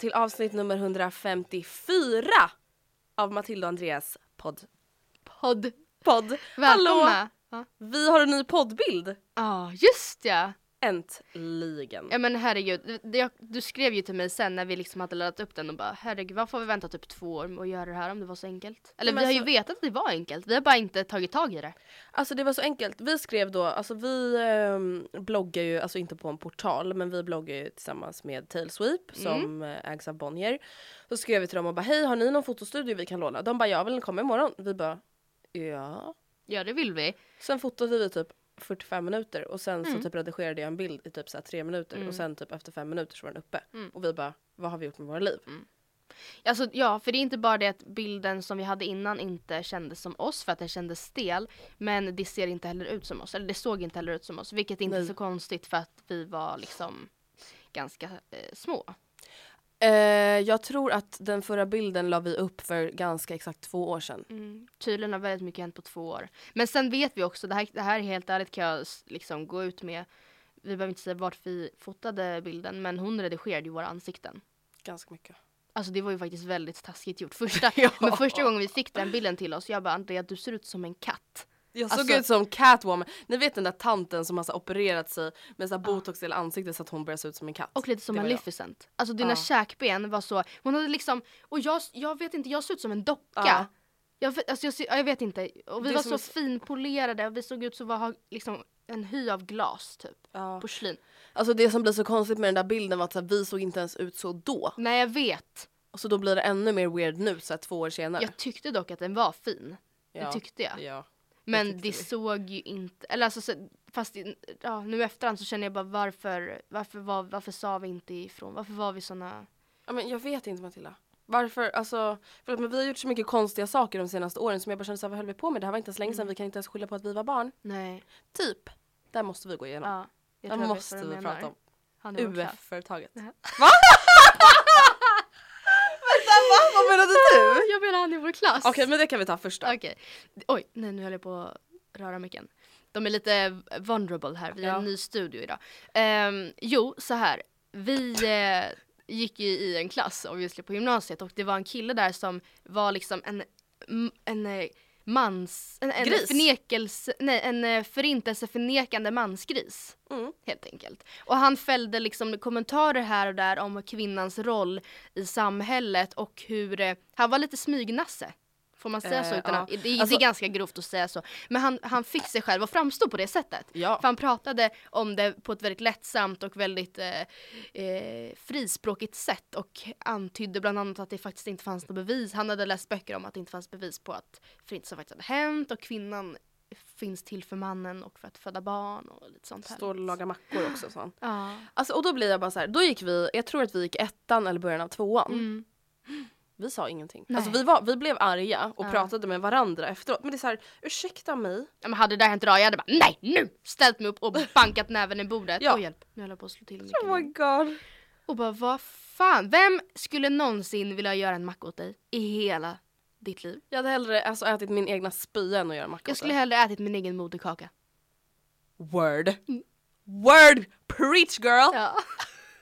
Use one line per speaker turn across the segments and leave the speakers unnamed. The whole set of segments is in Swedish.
Till avsnitt nummer 154 av Matilda och Andreas podd.
Podd.
Podd.
Välkomna.
Hallå!
Ja,
Vi har en ny poddbild.
ah, just ja.
Äntligen.
Ja men herregud, du skrev ju till mig sen när vi liksom hade laddat upp den och bara herregud varför har vi väntat typ två år med att göra det här om det var så enkelt? Eller
Men
vi har ju
så-
vetat att det var enkelt, vi har bara inte tagit tag i det.
Alltså det var så enkelt. Vi skrev då, alltså vi ehm, bloggar ju, alltså inte på en portal, men vi bloggar ju tillsammans med Tailsweep som eh, ägs av Bonnier. Så skrev vi till dem och bara hej har ni någon fotostudio vi kan låna? De bara ja vill ni komma imorgon? Vi bara ja.
Ja det vill vi.
Sen fotade vi typ 45 minuter och sen
Mm.
så typ redigerade jag en bild i typ så här 3 minuter och sen typ efter 5 minuter så var den uppe.
Mm.
Och vi bara vad har vi gjort med våra liv?
Alltså ja, för det är inte bara det att bilden som vi hade innan inte kändes som oss för att den kändes stel. Men det ser inte heller ut som oss, eller det såg inte heller ut som oss. Vilket inte är så konstigt för att vi var liksom ganska eh, små.
Eh, jag tror att den förra bilden la vi upp för ganska exakt två år sedan.
Mm. Tydligen har väldigt mycket hänt på två år. Men sen vet vi också, det här, det här är helt ärligt kan jag liksom gå ut med. Vi behöver inte säga vart vi fotade bilden men hon redigerade ju våra ansikten.
Ganska mycket.
Alltså det var ju faktiskt väldigt taskigt gjort. Första,
Ja.
men första gången vi fick den bilden till oss, jag bara Andrea du ser ut som en katt.
Jag såg
Alltså-
ut som Catwoman. Ni vet den där tanten som har så opererat sig med så botox i hela ansiktet så att hon börjar se ut som en katt.
Och lite som
jag.
Maleficent. Alltså dina
Ja.
käkben var så, hon hade liksom, och jag, jag vet inte, jag såg ut som en docka.
Ja.
Jag, alltså jag, jag vet inte. Och vi
Det
var så finpolerade och vi såg ut som att liksom en hy av glas typ.
Ja.
Porslin.
Alltså det som blir så konstigt med den där bilden var att så här, vi såg inte ens ut så då.
Nej jag vet.
Och så då blir det ännu mer weird nu så här, två år senare.
Jag tyckte dock att den var fin.
Ja.
Det tyckte jag.
Ja.
Men det såg ju inte, eller alltså så, fast ja, nu efterhand så känner jag bara varför, varför, var, varför sa vi inte ifrån? Varför var vi såna
ja men jag vet inte Matilda. Varför, alltså, för att, men vi har gjort så mycket konstiga saker de senaste åren som jag bara känner såhär, vad höll vi på med? Det här var inte ens länge sedan, vi kan inte ens skylla på att vi var barn.
Nej.
Typ. Där måste vi gå igenom.
Ja. Jag
Där
tror jag vet
måste vi prata om. UF-företaget. Va? Vänta va? Vad menade du?
Jag menar han i vår klass.
Okej men det kan vi ta först då.
Okej. Oj, nej nu höll jag på att röra micken. De är lite vulnerable här, vi är en ny studio idag. Ehm, jo, så här. Vi eh, gick ju i en klass obviously på gymnasiet och det var en kille där som var liksom en, en eh, mans, en, en
Gris?
förnekelse, nej en eh, förintelseförnekande mansgris.
Mm.
Helt enkelt. Och han fällde liksom kommentarer här och där om kvinnans roll i samhället och hur, eh, han var lite smygnasse. Får man säga så?
Eh,
Utan
ja.
det, det
Alltså-
är ganska grovt att säga så. Men han, han fick sig själv att framstå på det sättet.
Ja.
För han pratade om det på ett väldigt lättsamt och väldigt eh, eh, frispråkigt sätt och antydde bland annat att det faktiskt inte fanns något bevis. Han hade läst böcker om att det inte fanns bevis på att förintelsen faktiskt hade hänt och kvinnan finns till för mannen och för att föda barn och lite sånt här.
Står och lagar mackor också han.
Ja.
Alltså, och då blir jag bara så här, då gick vi, jag tror att vi gick ettan eller början av tvåan.
Mm.
Vi sa ingenting.
Nej.
Alltså vi, var, vi blev arga och
Ja.
pratade med varandra efteråt. Men det är så här, ursäkta mig.
Ja, men hade det där hänt idag, jag hade bara nej nu! Ställt mig upp och bankat näven i bordet.
Ja.
Åh hjälp, nu höll jag på att slå till micken.
Oh my god.
Och bara vad fan, vem skulle någonsin vilja göra en macka åt dig i hela ditt liv?
Jag hade hellre alltså, ätit min egna spya än att göra macka
Jag
åt
skulle
det.
hellre ätit min egen moderkaka.
Word. Word! Preach girl!
Ja.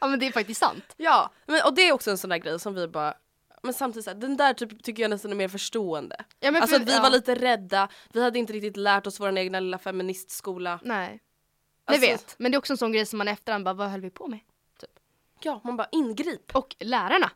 ja men det är faktiskt sant.
Ja, men, och det är också en sån där grej som vi bara men samtidigt så här, den där typ, tycker jag nästan är mer förstående.
Ja, men
alltså
för-
vi
ja.
var lite rädda, vi hade inte riktigt lärt oss vår egna lilla feministskola.
Nej.
Alltså-
jag vet. Men det är också en sån grej som man efterhand bara, vad höll vi på med?
Ja, man bara ingrip.
Och lärarna.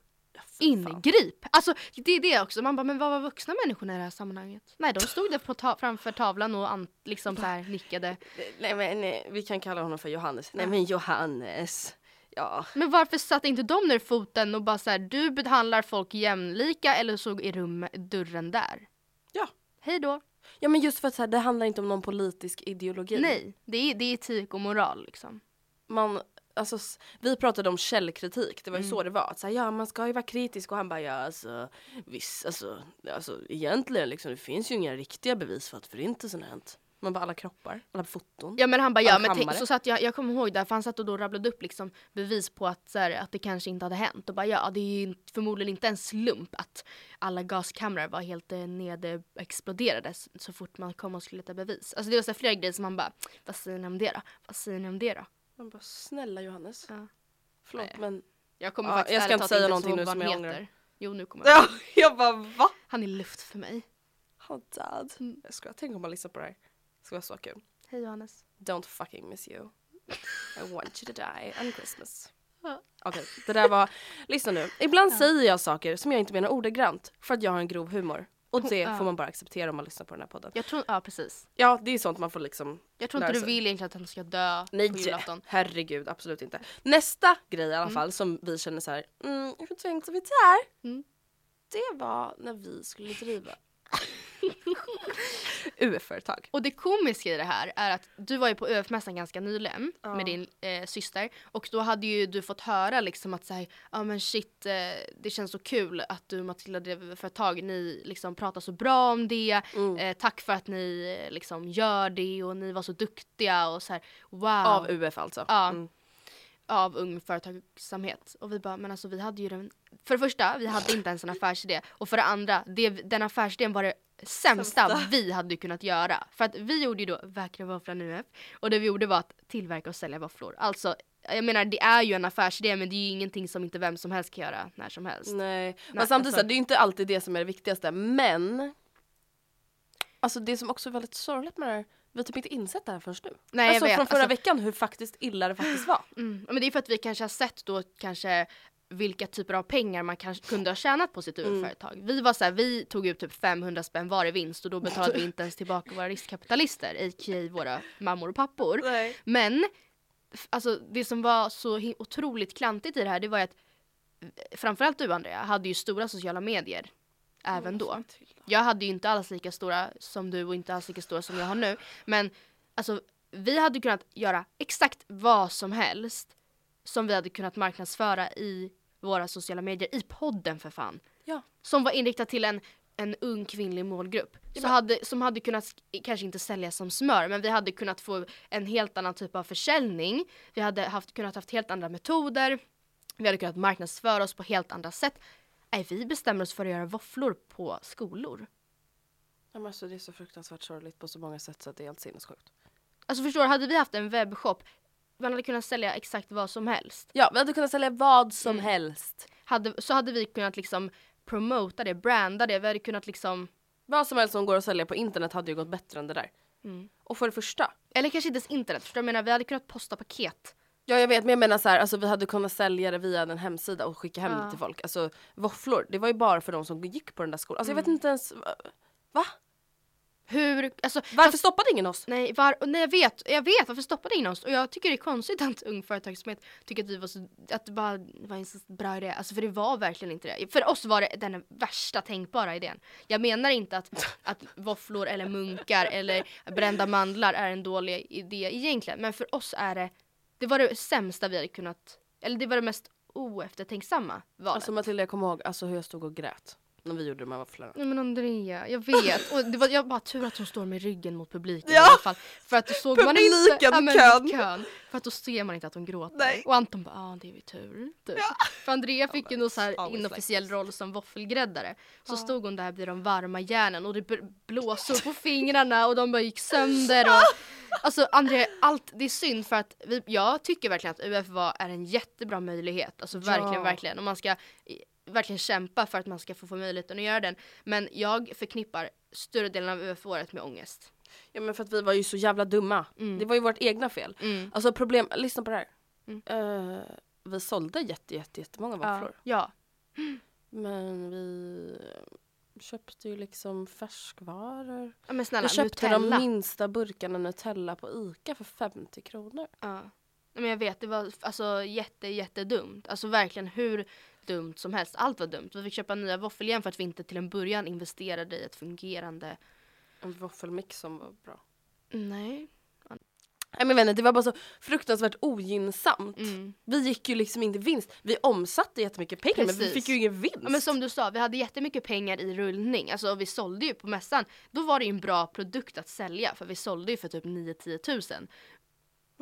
Ingrip! Alltså det är det också, man bara men vad var vuxna människorna i det här sammanhanget? Nej de stod där på ta- framför tavlan och liksom så här nickade.
Nej men nej, vi kan kalla honom för Johannes. Nej men Johannes. Ja.
Men varför satte inte de ner foten och bara så här, du behandlar folk jämlika eller så är rum, dörren där?
Ja.
Hej då.
Ja men just för att så här, det handlar inte om någon politisk ideologi.
Nej, det är, det är etik och moral liksom.
Man, alltså, vi pratade om källkritik, det var ju
Mm.
så det var. Att så här, ja man ska ju vara kritisk och han bara ja alltså visst alltså, alltså egentligen liksom det finns ju inga riktiga bevis för att förintelsen har hänt. Man bara alla kroppar, alla foton.
Ja men han bara ja
Alla
men tänk, så satt jag, jag kommer ihåg där för han satt och då rabblade upp liksom bevis på att, så här, att det kanske inte hade hänt och bara ja det är ju förmodligen inte en slump att alla gaskamrar var helt eh, nedexploderade s- så fort man kom och skulle leta bevis. Alltså det var så här, flera grejer som man bara vad säger ni om det då? Vad säger ni om det då?
Man bara snälla Johannes.
Ja.
Förlåt
Nej.
men.
Jag kommer
Ja,
faktiskt
jag ska inte säga någonting nu som
han
jag ångrar.
Jo nu kommer jag.
Ja, jag bara va?
Han är luft för mig.
Han dad.
Mm.
Jag skojar, tänk om man lyssnar på det här. Det ska vara så kul.
Hej Johannes.
Don't fucking miss you. I want you to die on Christmas.
Ja.
Okej, det där var... Lyssna nu. Ibland säger jag saker som jag inte menar ordagrant för att jag har en grov humor. Och det
Ja.
får man bara acceptera om man lyssnar på den här podden.
Jag tror, ja precis.
Ja, det är sånt man får liksom...
Jag tror inte du vill egentligen att han ska dö på
Nej,
julafton.
herregud, absolut inte. Nästa grej i alla
Mm.
fall som vi känner så här, mm, hur tänkte vi där?
Mm.
Det var när vi skulle driva UF-företag.
Och det komiska i det här är att du var ju på ÖF-mässan ganska nyligen
Ja.
med din eh, syster och då hade ju du fått höra liksom att säga ja men shit eh, det känns så kul att du och Matilda drev företag, ni liksom pratar så bra om det,
Mm.
eh, tack för att ni eh, liksom gör det och ni var så duktiga och så här wow.
Av UF alltså.
Ja.
Mm.
Av ung företagsamhet. Och vi bara, men alltså vi hade ju den, för det första, vi hade inte ens en affärsidé. Och för det andra, det, den affärsidén var det sämsta,
Sämsta.
vi hade kunnat göra. För att vi gjorde ju då Vackra våfflan UF och det vi gjorde var att tillverka och sälja våfflor. Alltså, jag menar det är ju en affärsidé men det är ju ingenting som inte vem som helst kan göra när som helst.
Nej, men
Nej,
samtidigt
alltså-
det är ju inte alltid det som är det viktigaste men Alltså det som också är väldigt sorgligt med det här, vi har typ inte insett det här förrän nu.
Nej, jag
alltså
vet,
från förra
alltså-
veckan hur faktiskt illa det faktiskt var.
Mm. Men det är för att vi kanske har sett då kanske vilka typer av pengar man kanske kunde ha tjänat på sitt
Mm.
UF-företag. Vi var så här, vi tog ut typ 500 spänn var i vinst och då betalade vi inte ens tillbaka våra riskkapitalister, a.k.a. våra mammor och pappor.
Nej.
Men alltså, det som var så otroligt klantigt i det här det var ju att eh, framförallt du Andrea hade ju stora sociala medier även då. Jag hade ju inte alls lika stora som du och inte alls lika stora som jag har nu. Men alltså vi hade kunnat göra exakt vad som helst som vi hade kunnat marknadsföra i våra sociala medier, i podden för fan.
Ja.
Som var inriktad till en, en ung kvinnlig målgrupp. Så hade, som hade kunnat, sk- kanske inte sälja som smör, men vi hade kunnat få en helt annan typ av försäljning. Vi hade haft, kunnat haft helt andra metoder. Vi hade kunnat marknadsföra oss på helt andra sätt. Nej, vi bestämmer oss för att göra våfflor på skolor.
Ja, men alltså, det är så fruktansvärt sorgligt på så många sätt så att det är helt sinnessjukt.
Alltså förstår du, hade vi haft en webbshop, man hade kunnat sälja exakt vad som helst.
Ja, vi hade kunnat sälja vad som
Mm.
helst.
Hade, så hade vi kunnat liksom promota det, branda det, vi hade kunnat liksom
Vad som helst som går att sälja på internet hade ju gått bättre än det där.
Mm.
Och för det första,
Eller kanske inte ens internet, förstår du? Jag menar vi hade kunnat posta paket
Ja jag vet men jag menar så här, alltså vi hade kunnat sälja det via en hemsida och skicka hem det till folk. Alltså våfflor, det var ju bara för de som gick på den där skolan. Alltså jag vet inte ens, va?
Hur, alltså,
Varför stoppade ingen oss?
Nej, var, nej jag vet, jag vet varför stoppade ingen oss och jag tycker det är konstigt att Ung Företagsamhet tycker att vi var så, att det bara var en så bra idé. Alltså för det var verkligen inte det. För oss var det den värsta tänkbara idén. Jag menar inte att, att våfflor eller munkar eller brända mandlar är en dålig idé egentligen. Men för oss är det, det var det sämsta vi hade kunnat, eller det var det mest oeftertänksamma valet.
Alltså Matilda jag kommer ihåg alltså, hur jag stod och grät när vi gjorde de här våfflorna.
Nej men Andrea, jag vet. Och det var jag bara tur att hon står med ryggen mot publiken
Ja!
i alla fall. För att då såg man inte...
Publiken,
men
kön.
kön. För att då ser man inte att hon gråter.
Nej.
Och Anton bara, ja ah, det är ju tur. Typ. För Andrea fick ju någon så här inofficiell
like
roll som våffelgräddare. Så stod hon där vid de varma järnen och det bl- blåsor på fingrarna och de bara gick sönder. Och, alltså Andrea, allt, det är synd för att vi, jag tycker verkligen att UF var, är en jättebra möjlighet. Alltså verkligen,
Ja.
verkligen. Och man ska verkligen kämpa för att man ska få, få möjligheten att göra den. Men jag förknippar större delen av UF-året med ångest.
Ja men för att vi var ju så jävla dumma.
Mm.
Det var ju vårt egna fel.
Mm.
Alltså problem, lyssna på det här.
Mm.
Eh, vi sålde jätte, jätte, jättemånga våfflor.
Ja.
Men vi köpte ju liksom färskvaror.
ja. Men snälla,
vi köpte
Nutella.
de minsta burkarna Nutella på Ica för 50 kronor.
Ja. Men jag vet, det var alltså jätte, jättedumt. Alltså verkligen hur dumt som helst. Allt var dumt. Vi fick köpa nya våffeljärn för att vi inte till en början investerade i ett fungerande...
En våffelmix som var bra.
Nej.
Nej men vänner, det var bara så fruktansvärt ogynnsamt.
Mm.
Vi gick ju liksom inte vinst. Vi omsatte jättemycket pengar men vi
Precis.
fick ju ingen vinst.
Ja, men som du sa, vi hade jättemycket pengar i rullning. Alltså vi sålde ju på mässan. Då var det ju en bra produkt att sälja för vi sålde ju för typ 9-10 tusen.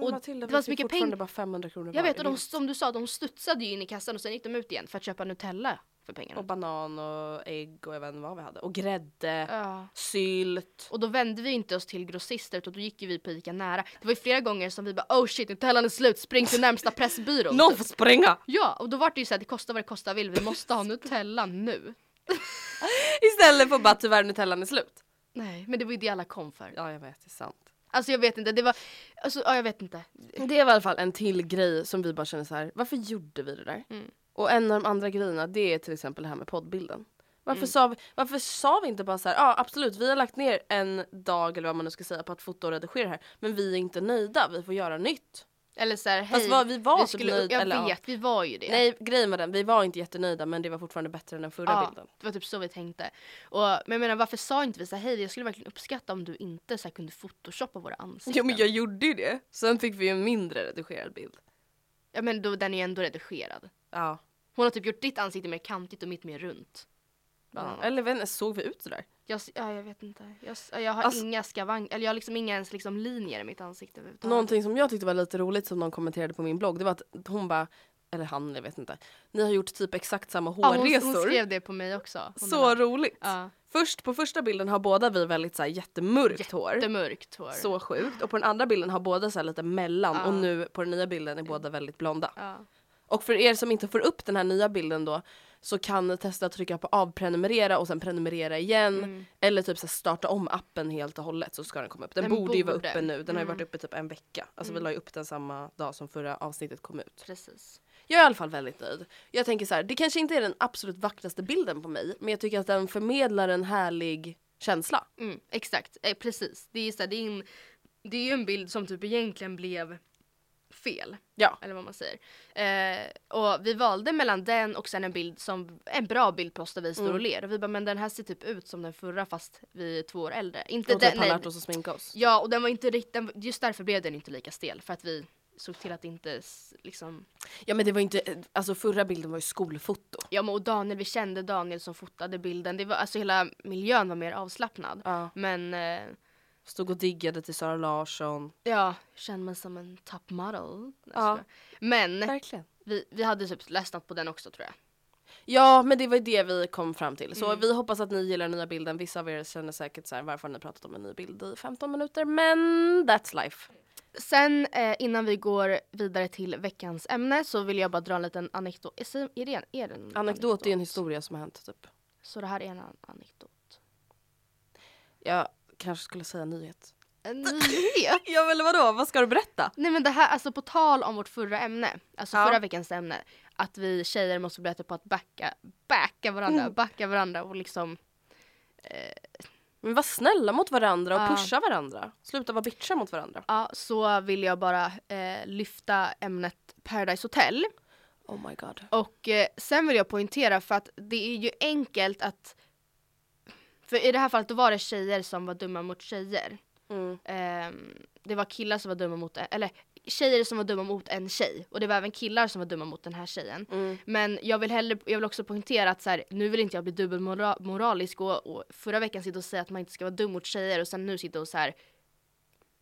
Men
och
Matilda,
det var så mycket
fortfarande
peng-
bara 500 kronor
Jag vet och de, som du sa, de studsade ju in i kassan och sen gick de ut igen för att köpa Nutella för pengarna.
Och banan och ägg och jag vet inte vad vi hade. Och grädde,
Ja.
sylt.
Och då vände vi inte oss till grossister utan då gick ju vi på Ica nära. Det var ju flera gånger som vi bara oh shit Nutellan är slut, spring till närmsta pressbyrå.
Någon får spränga!
Ja, och då var det ju såhär, det kostar vad det kostar vill, vi måste ha Nutella nu.
Istället för bara tyvärr Nutellan är slut.
Nej, men det var ju det alla kom för.
Ja jag vet, det är sant.
Alltså jag vet inte, det var, alltså ja, jag vet inte.
Det var i alla fall en till grej som vi bara känner så här. varför gjorde vi det där?
Mm.
Och en av de andra grejerna det är till exempel det här med poddbilden. Varför,
Mm.
sa, vi, varför sa vi inte bara så här, ja absolut vi har lagt ner en dag eller vad man nu ska säga på att fota och redigera det här. Men vi är inte nöjda, vi får göra nytt.
Eller såhär, hej,
Fast vad, vi var
vi
typ
skulle,
nöjda.
jag
eller,
vet, vi var ju det.
Nej grejen var den, vi var inte jättenöjda men det var fortfarande bättre än den förra
ja,
bilden.
det var typ så vi tänkte. Och, men jag menar varför sa inte vi så här, hej jag skulle verkligen uppskatta om du inte så här, kunde photoshoppa våra ansikten.
Jo men jag gjorde ju det. Sen fick vi en mindre redigerad bild.
Ja men då, den är ju ändå redigerad.
Ja.
Hon har typ gjort ditt ansikte mer kantigt och mitt mer runt.
ja. Eller inte, såg vi ut sådär?
Jag, ja, jag vet inte. Jag, jag har
Alltså-
inga skavang, eller jag har liksom inga ens liksom linjer i mitt ansikte.
Någonting som jag tyckte var lite roligt som någon kommenterade på min blogg det var att hon bara, eller han jag vet inte, ni har gjort typ exakt samma
ja, hon,
hårresor.
hon skrev det på mig också. Hon
så roligt!
Ja,
Först på första bilden har båda vi väldigt så här, jättemörkt hår.
jättemörkt hår.
Så sjukt. Och på den andra bilden har båda så här, lite mellan
Ja.
och nu på den nya bilden är båda väldigt blonda. Och för er som inte får upp den här nya bilden då så kan ni testa att trycka på avprenumerera och sen prenumerera igen.
Mm.
Eller typ så starta om appen helt och hållet så ska den komma upp. Den,
Den
borde ju vara
borde.
uppe nu. Den har ju
Mm.
varit uppe typ en vecka. Alltså vi la ju upp den samma dag som förra avsnittet kom ut.
Precis.
Jag är i alla fall väldigt nöjd. Jag tänker så här, det kanske inte är den absolut vackraste bilden på mig men jag tycker att den förmedlar en härlig känsla.
Mm, exakt, eh, precis. Det är, så här, det, är en, det är ju en bild som typ egentligen blev fel.
Ja.
Eller vad man säger. Eh, och vi valde mellan den och sen en bild som, en bra bild på oss där vi står
Mm.
och ler. Och vi bara, men den här ser typ ut som den förra fast vi är två år äldre. Inte
Och typ
den,
har
nej,
lärt oss att sminka oss.
Ja, och den var inte riktigt, just därför blev den inte lika stel. För att vi såg till att inte liksom
Ja men det var inte, alltså förra bilden var ju skolfoto.
Ja men och Daniel, vi kände Daniel som fotade bilden. Det var, alltså hela miljön var mer avslappnad.
Ja.
Men eh,
Stod och diggade till Sara Larsson.
ja, kände mig som en top model. Jag
Ja.
Men
Verkligen.
vi, vi hade typ ledsnat på den också tror jag.
Ja men det var det vi kom fram till. Så
Mm.
vi hoppas att ni gillar den nya bilden. Vissa av er känner säkert så här, varför har ni pratat om en ny bild i 15 minuter? Men that's life.
Sen eh, innan vi går vidare till veckans ämne så vill jag bara dra en liten anekdot. Är det- en, är det en
Anekdot är en historia som har hänt typ.
Så det här är en an- anekdot.
Jag kanske skulle säga nyhet.
en nyhet.
Ja men vadå, vad ska du berätta?
Nej men det här, alltså på tal om vårt förra ämne, alltså
Ja.
förra veckans ämne, att vi tjejer måste bli bättre på att backa, backa varandra,
Mm.
backa varandra och liksom
Men var snälla mot varandra och
Ja.
pusha varandra. Sluta vara bitchar mot varandra.
Ja, så vill jag bara eh, lyfta ämnet Paradise Hotel.
Oh my god.
Och eh, sen vill jag poängtera för att det är ju enkelt att för i det här fallet då var det tjejer som var dumma mot tjejer.
Mm.
Ehm, det var killar som var dumma mot, eller tjejer som var dumma mot en tjej och det var även killar som var dumma mot den här tjejen.
Mm.
Men jag vill, hellre, jag vill också poängtera att så här, nu vill inte jag bli dubbelmoralisk och, och förra veckan sitta och säga att man inte ska vara dum mot tjejer och sen nu sitta och så här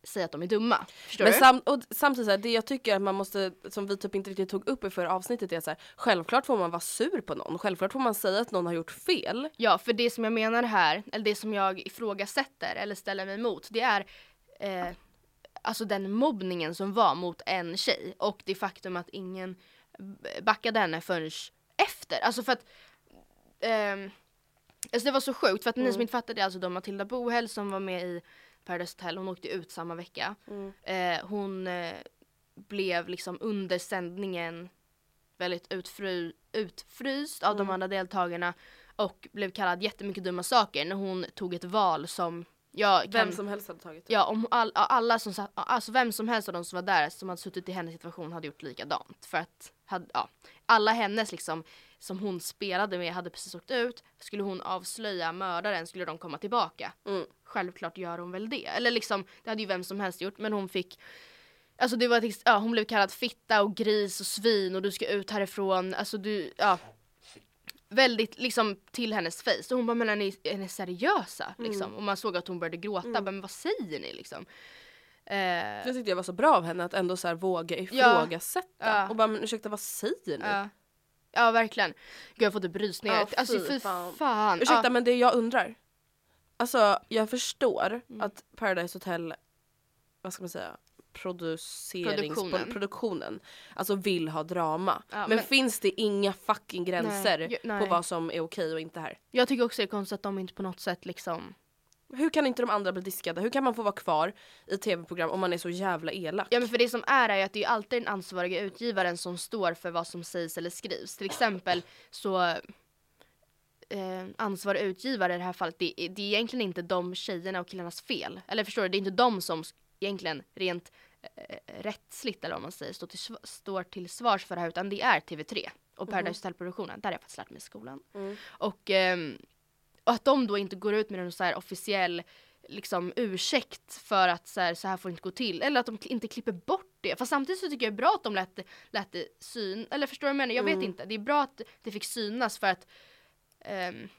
säga att de är dumma. Förstår
Men
du?
sam och samtidigt så här, det jag tycker att man måste, som vi typ inte riktigt tog upp i förra avsnittet är så här, självklart får man vara sur på någon, självklart får man säga att någon har gjort fel.
Ja, för det som jag menar här, eller det som jag ifrågasätter eller ställer mig emot, det är eh, alltså den mobbningen som var mot en tjej och det faktum att ingen backade henne förrän efter. Alltså för att ehm, alltså det var så sjukt för att ni som inte fattade det, alltså då Matilda Bohäll som var med i Paradise Hotel, hon åkte ut samma vecka. Eh, hon eh, blev liksom under sändningen väldigt utfry, utfryst av de andra deltagarna och blev kallad jättemycket dumma saker när hon tog ett val som jag kan,
Vem som helst hade tagit det.
Ja, om all, alla som satt, alltså vem som helst av de som var där som hade suttit i hennes situation hade gjort likadant. För att hade, ja, alla hennes liksom som hon spelade med hade precis åkt ut. Skulle hon avslöja mördaren skulle de komma tillbaka.
Mm.
Självklart gör hon väl det. Eller liksom, det hade ju vem som helst gjort men hon fick Alltså det var, ja, hon blev kallad fitta och gris och svin och du ska ut härifrån. Alltså du, ja. Väldigt liksom till hennes face. Och hon bara, men är ni, är ni seriösa? Liksom. Och man såg att hon började gråta. Bara, Men vad säger ni liksom? Eh,
Jag tyckte det var så bra av henne att ändå så här våga ifrågasätta.
Ja.
Och bara, men ursäkta vad säger ni?
ja. Ja verkligen. Gud jag får typ rysningar.
Ja,
alltså
fy fan.
fan.
Ursäkta
Ja.
men det jag undrar. Alltså jag förstår
Mm.
att Paradise Hotel, vad ska man säga.
Produktionen.
Produktionen. alltså vill ha drama.
Ja,
men,
men-
finns det inga fucking gränser
Nej, ju-
på
nej.
vad som är okej och inte här?
Jag tycker också det är konstigt att de inte på något sätt liksom
Hur kan inte de andra bli diskade? Hur kan man få vara kvar i tv-program om man är så jävla elak?
Ja men för det som är är att det är alltid den ansvariga utgivaren som står för vad som sägs eller skrivs. Till exempel så eh, ansvarig utgivare i det här fallet, det, är- det är egentligen inte de tjejerna och killarnas fel. Eller förstår du, det är inte de som egentligen rent eh, rättsligt eller vad man säger står till, står till svars för det här utan det är TV3 och Paradise Hotel-produktionen. Där har jag faktiskt lärt mig i skolan. Och, ehm, och att de då inte går ut med en så här officiell liksom ursäkt för att så här, så här får inte gå till. Eller att de inte klipper bort det. Fast samtidigt så tycker jag det är bra att de lät, lät det syn... Eller förstår du vad jag menar? Jag vet inte. Det är bra att det fick synas för att ehm,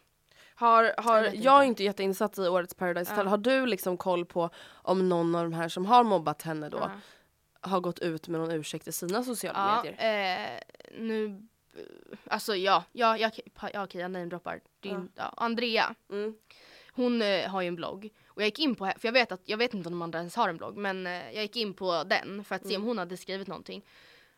Har, har,
Jag
jag, är
inte.
jätteinsatt i årets Paradise Hotel. Har du liksom koll på om någon av de här som har mobbat henne då
Ja.
har gått ut med någon ursäkt i sina sociala
ja,
medier?
eh, nu... Alltså ja, ja, ja, ja okej jag namedroppar. Din, ja. Andrea.
Mm.
Hon eh, har ju en blogg. Och jag gick in på, för jag vet, att, jag vet inte om de andra ens har en blogg, men eh, jag gick in på den för att se om hon hade skrivit någonting.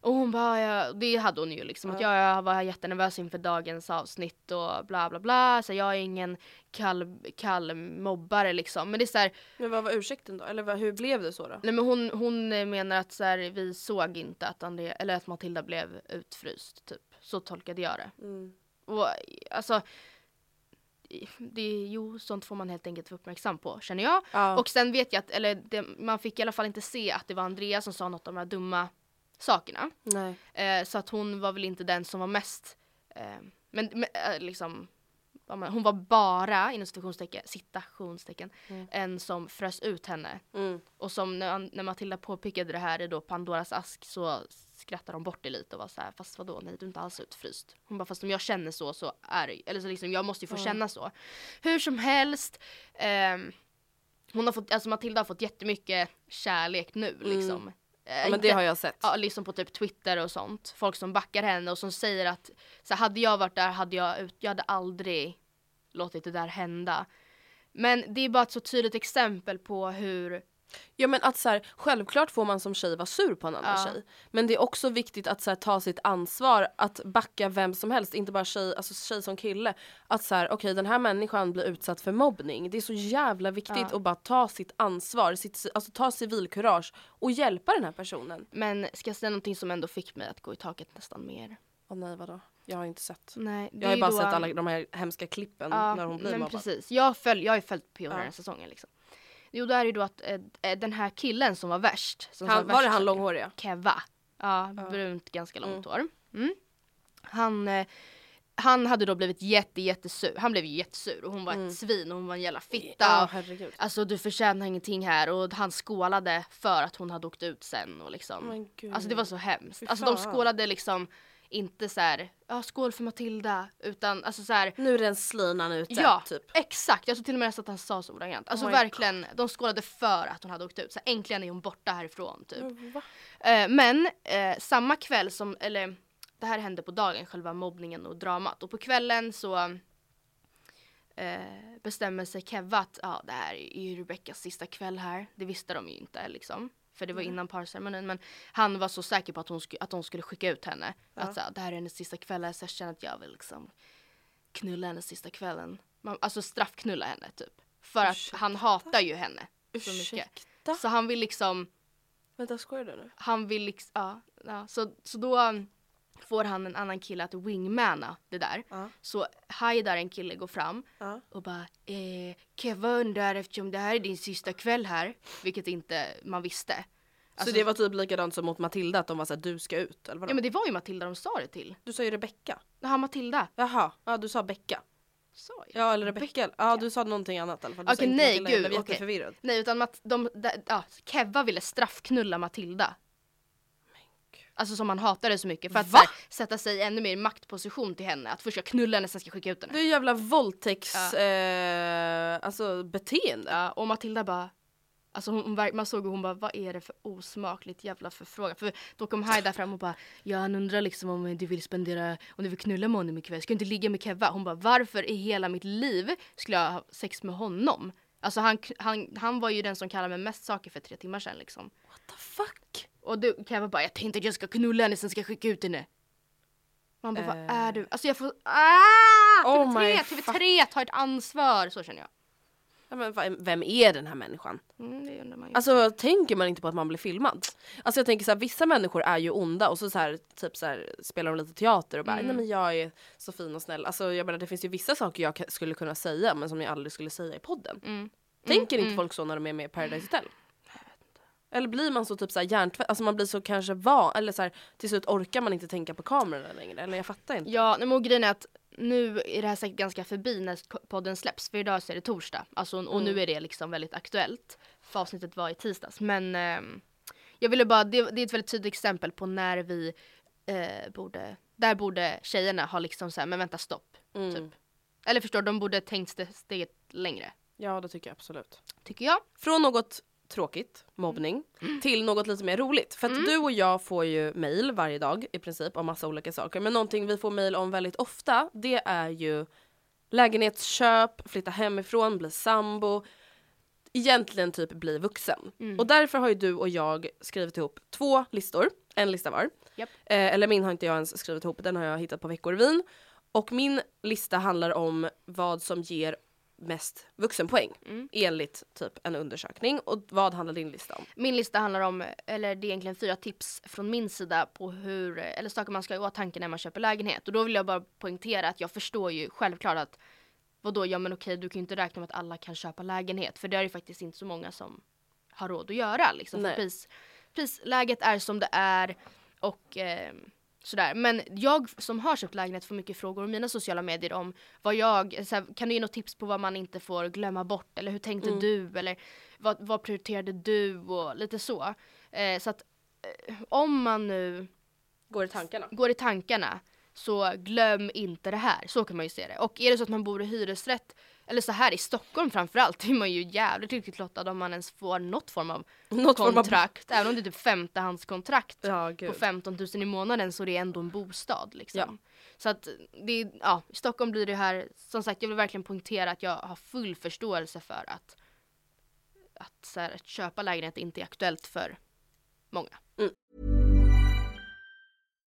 Och hon bara, ja, det hade hon ju liksom, att jag, jag var jättenervös inför dagens avsnitt och bla bla bla. Så jag är ingen kall, kall mobbare liksom. Men det är så här,
Men vad var ursäkten då? Eller vad, hur blev det så då?
nej men hon, hon menar att så här, vi såg inte att Andrea, eller att Matilda blev utfryst typ. Så tolkade jag det.
Mm.
Och alltså, det, jo sånt får man helt enkelt vara uppmärksam på känner jag.
Ja.
Och sen vet jag att, eller det, man fick i alla fall inte se att det var Andrea som sa något om de här dumma sakerna. Eh, så att hon var väl inte den som var mest, eh, men, men eh, liksom, man- hon var bara inom citationstecken, citationstecken en som frös ut henne.
Mm.
Och som när, när Matilda påpekade det här i då Pandoras ask så skrattade de bort det lite och var så här, fast vadå, nej du är inte alls utfryst. Hon bara, fast om jag känner så så är det eller så liksom, jag måste ju få känna så. Hur som helst, ehm, hon har fått, alltså Matilda har fått jättemycket kärlek nu liksom. Eh,
Ja, men
inte-
det har jag sett.
Ja, liksom på typ Twitter och sånt. Folk som backar henne och som säger att så hade jag varit där hade jag, ut, jag hade aldrig låtit det där hända. Men det är bara ett så tydligt exempel på hur
Ja men att så här, självklart får man som tjej vara sur på en annan
Ja.
tjej. Men det är också viktigt att så här, ta sitt ansvar, att backa vem som helst, inte bara tjej, alltså tjej som kille. Att så här, okej den här människan blir utsatt för mobbning. Det är så jävla viktigt
Ja.
att bara ta sitt ansvar, sitt, alltså ta civilkurage och hjälpa den här personen.
Men ska jag säga någonting som ändå fick mig att gå i taket nästan mer?
Åh nej vadå? Jag har inte sett.
Nej,
Jag har bara
då-
sett alla de här hemska klippen när hon blir
men
mobbad.
precis. Jag, följ, jag har ju följt PO den här
Ja.
säsongen liksom. Jo, då är det ju då att eh, den här killen som var värst. Som
Han, var
värst
det han långhåriga?
Keva. Ja, brunt, ganska långt hår. Mm. Han, eh, han hade då blivit jätte, jättesur. Han blev ju jättesur och hon var ett svin och hon var en jävla fitta.
Mm. Ja herregud.
Alltså du förtjänar ingenting här och han skålade för att hon hade åkt ut sen och liksom.
Gud.
Alltså det var så hemskt. Alltså de skålade liksom inte så här, ja skål för Matilda utan alltså så här.
Nu är den slinan ute
Ja,
typ.
exakt. Jag tror till och med att han sa så ordagrant. Alltså
Oh my
verkligen, de skålade för att hon hade åkt ut. Så äntligen är hon borta härifrån typ.
Va?
Eh, men eh, samma kväll som, eller det här hände på dagen, själva mobbningen och dramat. Och på kvällen så eh, bestämmer sig Keva att ja, det här är ju Rebeckas sista kväll här. Det visste de ju inte liksom. För det var innan parceremonin. Men han var så säker på att hon, sku, att de skulle skicka ut henne. Att så, här, det här är hennes sista kväll så jag känner att jag vill liksom knulla henne sista kvällen. Man, alltså straffknulla henne typ. För att han hatar ju henne så mycket.
Ursäkta?
Så han vill liksom
Vänta skojar du nu?
han vill liksom, ja, ja. Så, så då får han en annan kille att wingmana det där.
Ja.
Så Haidar, en kille, går fram
Ja.
och bara eh, Keva undrar eftersom det här är din sista kväll här, vilket inte man visste. Alltså,
så det var typ likadant som mot Matilda att de var såhär du ska ut eller vadå?
Ja men det var ju Matilda de sa det till.
Du sa ju Rebecka.
Jaha Matilda.
Jaha, ja du sa Becka.
Sa jag?
Ja eller Rebecka. Ja du sa någonting annat i alla fall.
Okej
inte
nej
Matilda, jag
gud.
blev
okej.
jätteförvirrad.
Nej utan Mat- de, de, ja, Keva ville straffknulla Matilda. Alltså som han hatade så mycket för att här, sätta sig ännu mer i maktposition till henne. Att först ska knulla henne sen ska skicka ut henne.
Det är jävla våldtäkts, eh, alltså beteende.
Ja, och Matilda bara Alltså hon, man såg hur hon bara, vad är det för osmakligt jävla förfrågan? För då kom Haida fram och bara, ja han undrar liksom om du vill spendera, om du vill knulla med honom ikväll, ska du inte ligga med Keva? Hon bara, varför i hela mitt liv skulle jag ha sex med honom? Alltså han, han, han var ju den som kallade mig mest saker för tre timmar sedan liksom.
What the fuck?
Och du, Keva bara, jag tänkte att jag ska knulla henne sen ska jag skicka ut henne. Man bara, vad är du? Alltså jag får, ah!
Oh
TV3,
my
TV3, ta ett ansvar! Så känner jag.
Ja, men va- vem är den här människan?
Mm.
Alltså tänker man inte på att man blir filmad? Alltså jag tänker så här, vissa människor är ju onda och så, så här, typ så här, spelar de lite teater och bara
Mm.
nej men jag är så fin och snäll. Alltså jag menar det finns ju vissa saker jag skulle kunna säga men som jag aldrig skulle säga i podden.
Mm.
Tänker inte folk så när de är med i Paradise Hotel? Eller blir man så typ så här hjärntvätt, alltså man blir så kanske van, eller så här, till slut orkar man inte tänka på kamerorna längre. Eller jag fattar inte.
Ja, men grejen är att nu är det här säkert ganska förbi när podden släpps för idag så är det torsdag. Alltså, och
Mm.
nu är det liksom väldigt aktuellt. För avsnittet var i tisdags. Men ehm, jag ville bara, det, det är ett väldigt tydligt exempel på när vi eh, borde, där borde tjejerna ha liksom såhär, men vänta stopp.
Mm.
Typ. Eller förstår de borde tänkt ste- steget längre.
Ja det tycker jag absolut.
Tycker jag.
Från något tråkigt, mobbning, till något lite mer roligt. För att du och jag får ju mail varje dag i princip om massa olika saker. Men någonting vi får mail om väldigt ofta det är ju lägenhetsköp, flytta hemifrån, bli sambo. Egentligen typ bli vuxen. Och därför har ju du och jag skrivit ihop två listor, en lista var.
Japp.
Eh, eller min har inte jag ens skrivit ihop, den har jag hittat på Veckorevyn. Och min lista handlar om vad som ger mest vuxenpoäng enligt typ en undersökning. Och vad handlar din lista om?
Min lista handlar om, eller det är egentligen fyra tips från min sida på hur, eller saker man ska ha i åtanke när man köper lägenhet. Och då vill jag bara poängtera att jag förstår ju självklart att vadå, ja men okej du kan ju inte räkna med att alla kan köpa lägenhet. För det är ju faktiskt inte så många som har råd att göra liksom. Pris, prisläget är som det är och eh, sådär. Men jag som har köpt lägenhet får mycket frågor om mina sociala medier om vad jag, så här, kan du ge något tips på vad man inte får glömma bort? Eller hur tänkte du? Eller vad, vad prioriterade du? Och lite så. Eh, så att eh, om man nu
Går i tankarna?
går i tankarna så glöm inte det här. Så kan man ju se det. Och är det så att man bor i hyresrätt eller så här i Stockholm framförallt är man ju jävligt lyckligt lottad om man ens får något form av
Något form av-
kontrakt. Även om det är typ femtehandskontrakt
Ja,
på
gud.
15 000 i månaden så är det ändå en bostad liksom.
Ja.
Så att det, är- ja, i Stockholm blir det här, som sagt jag vill verkligen poängtera att jag har full förståelse för att att, så här, att köpa lägenhet inte är aktuellt för många.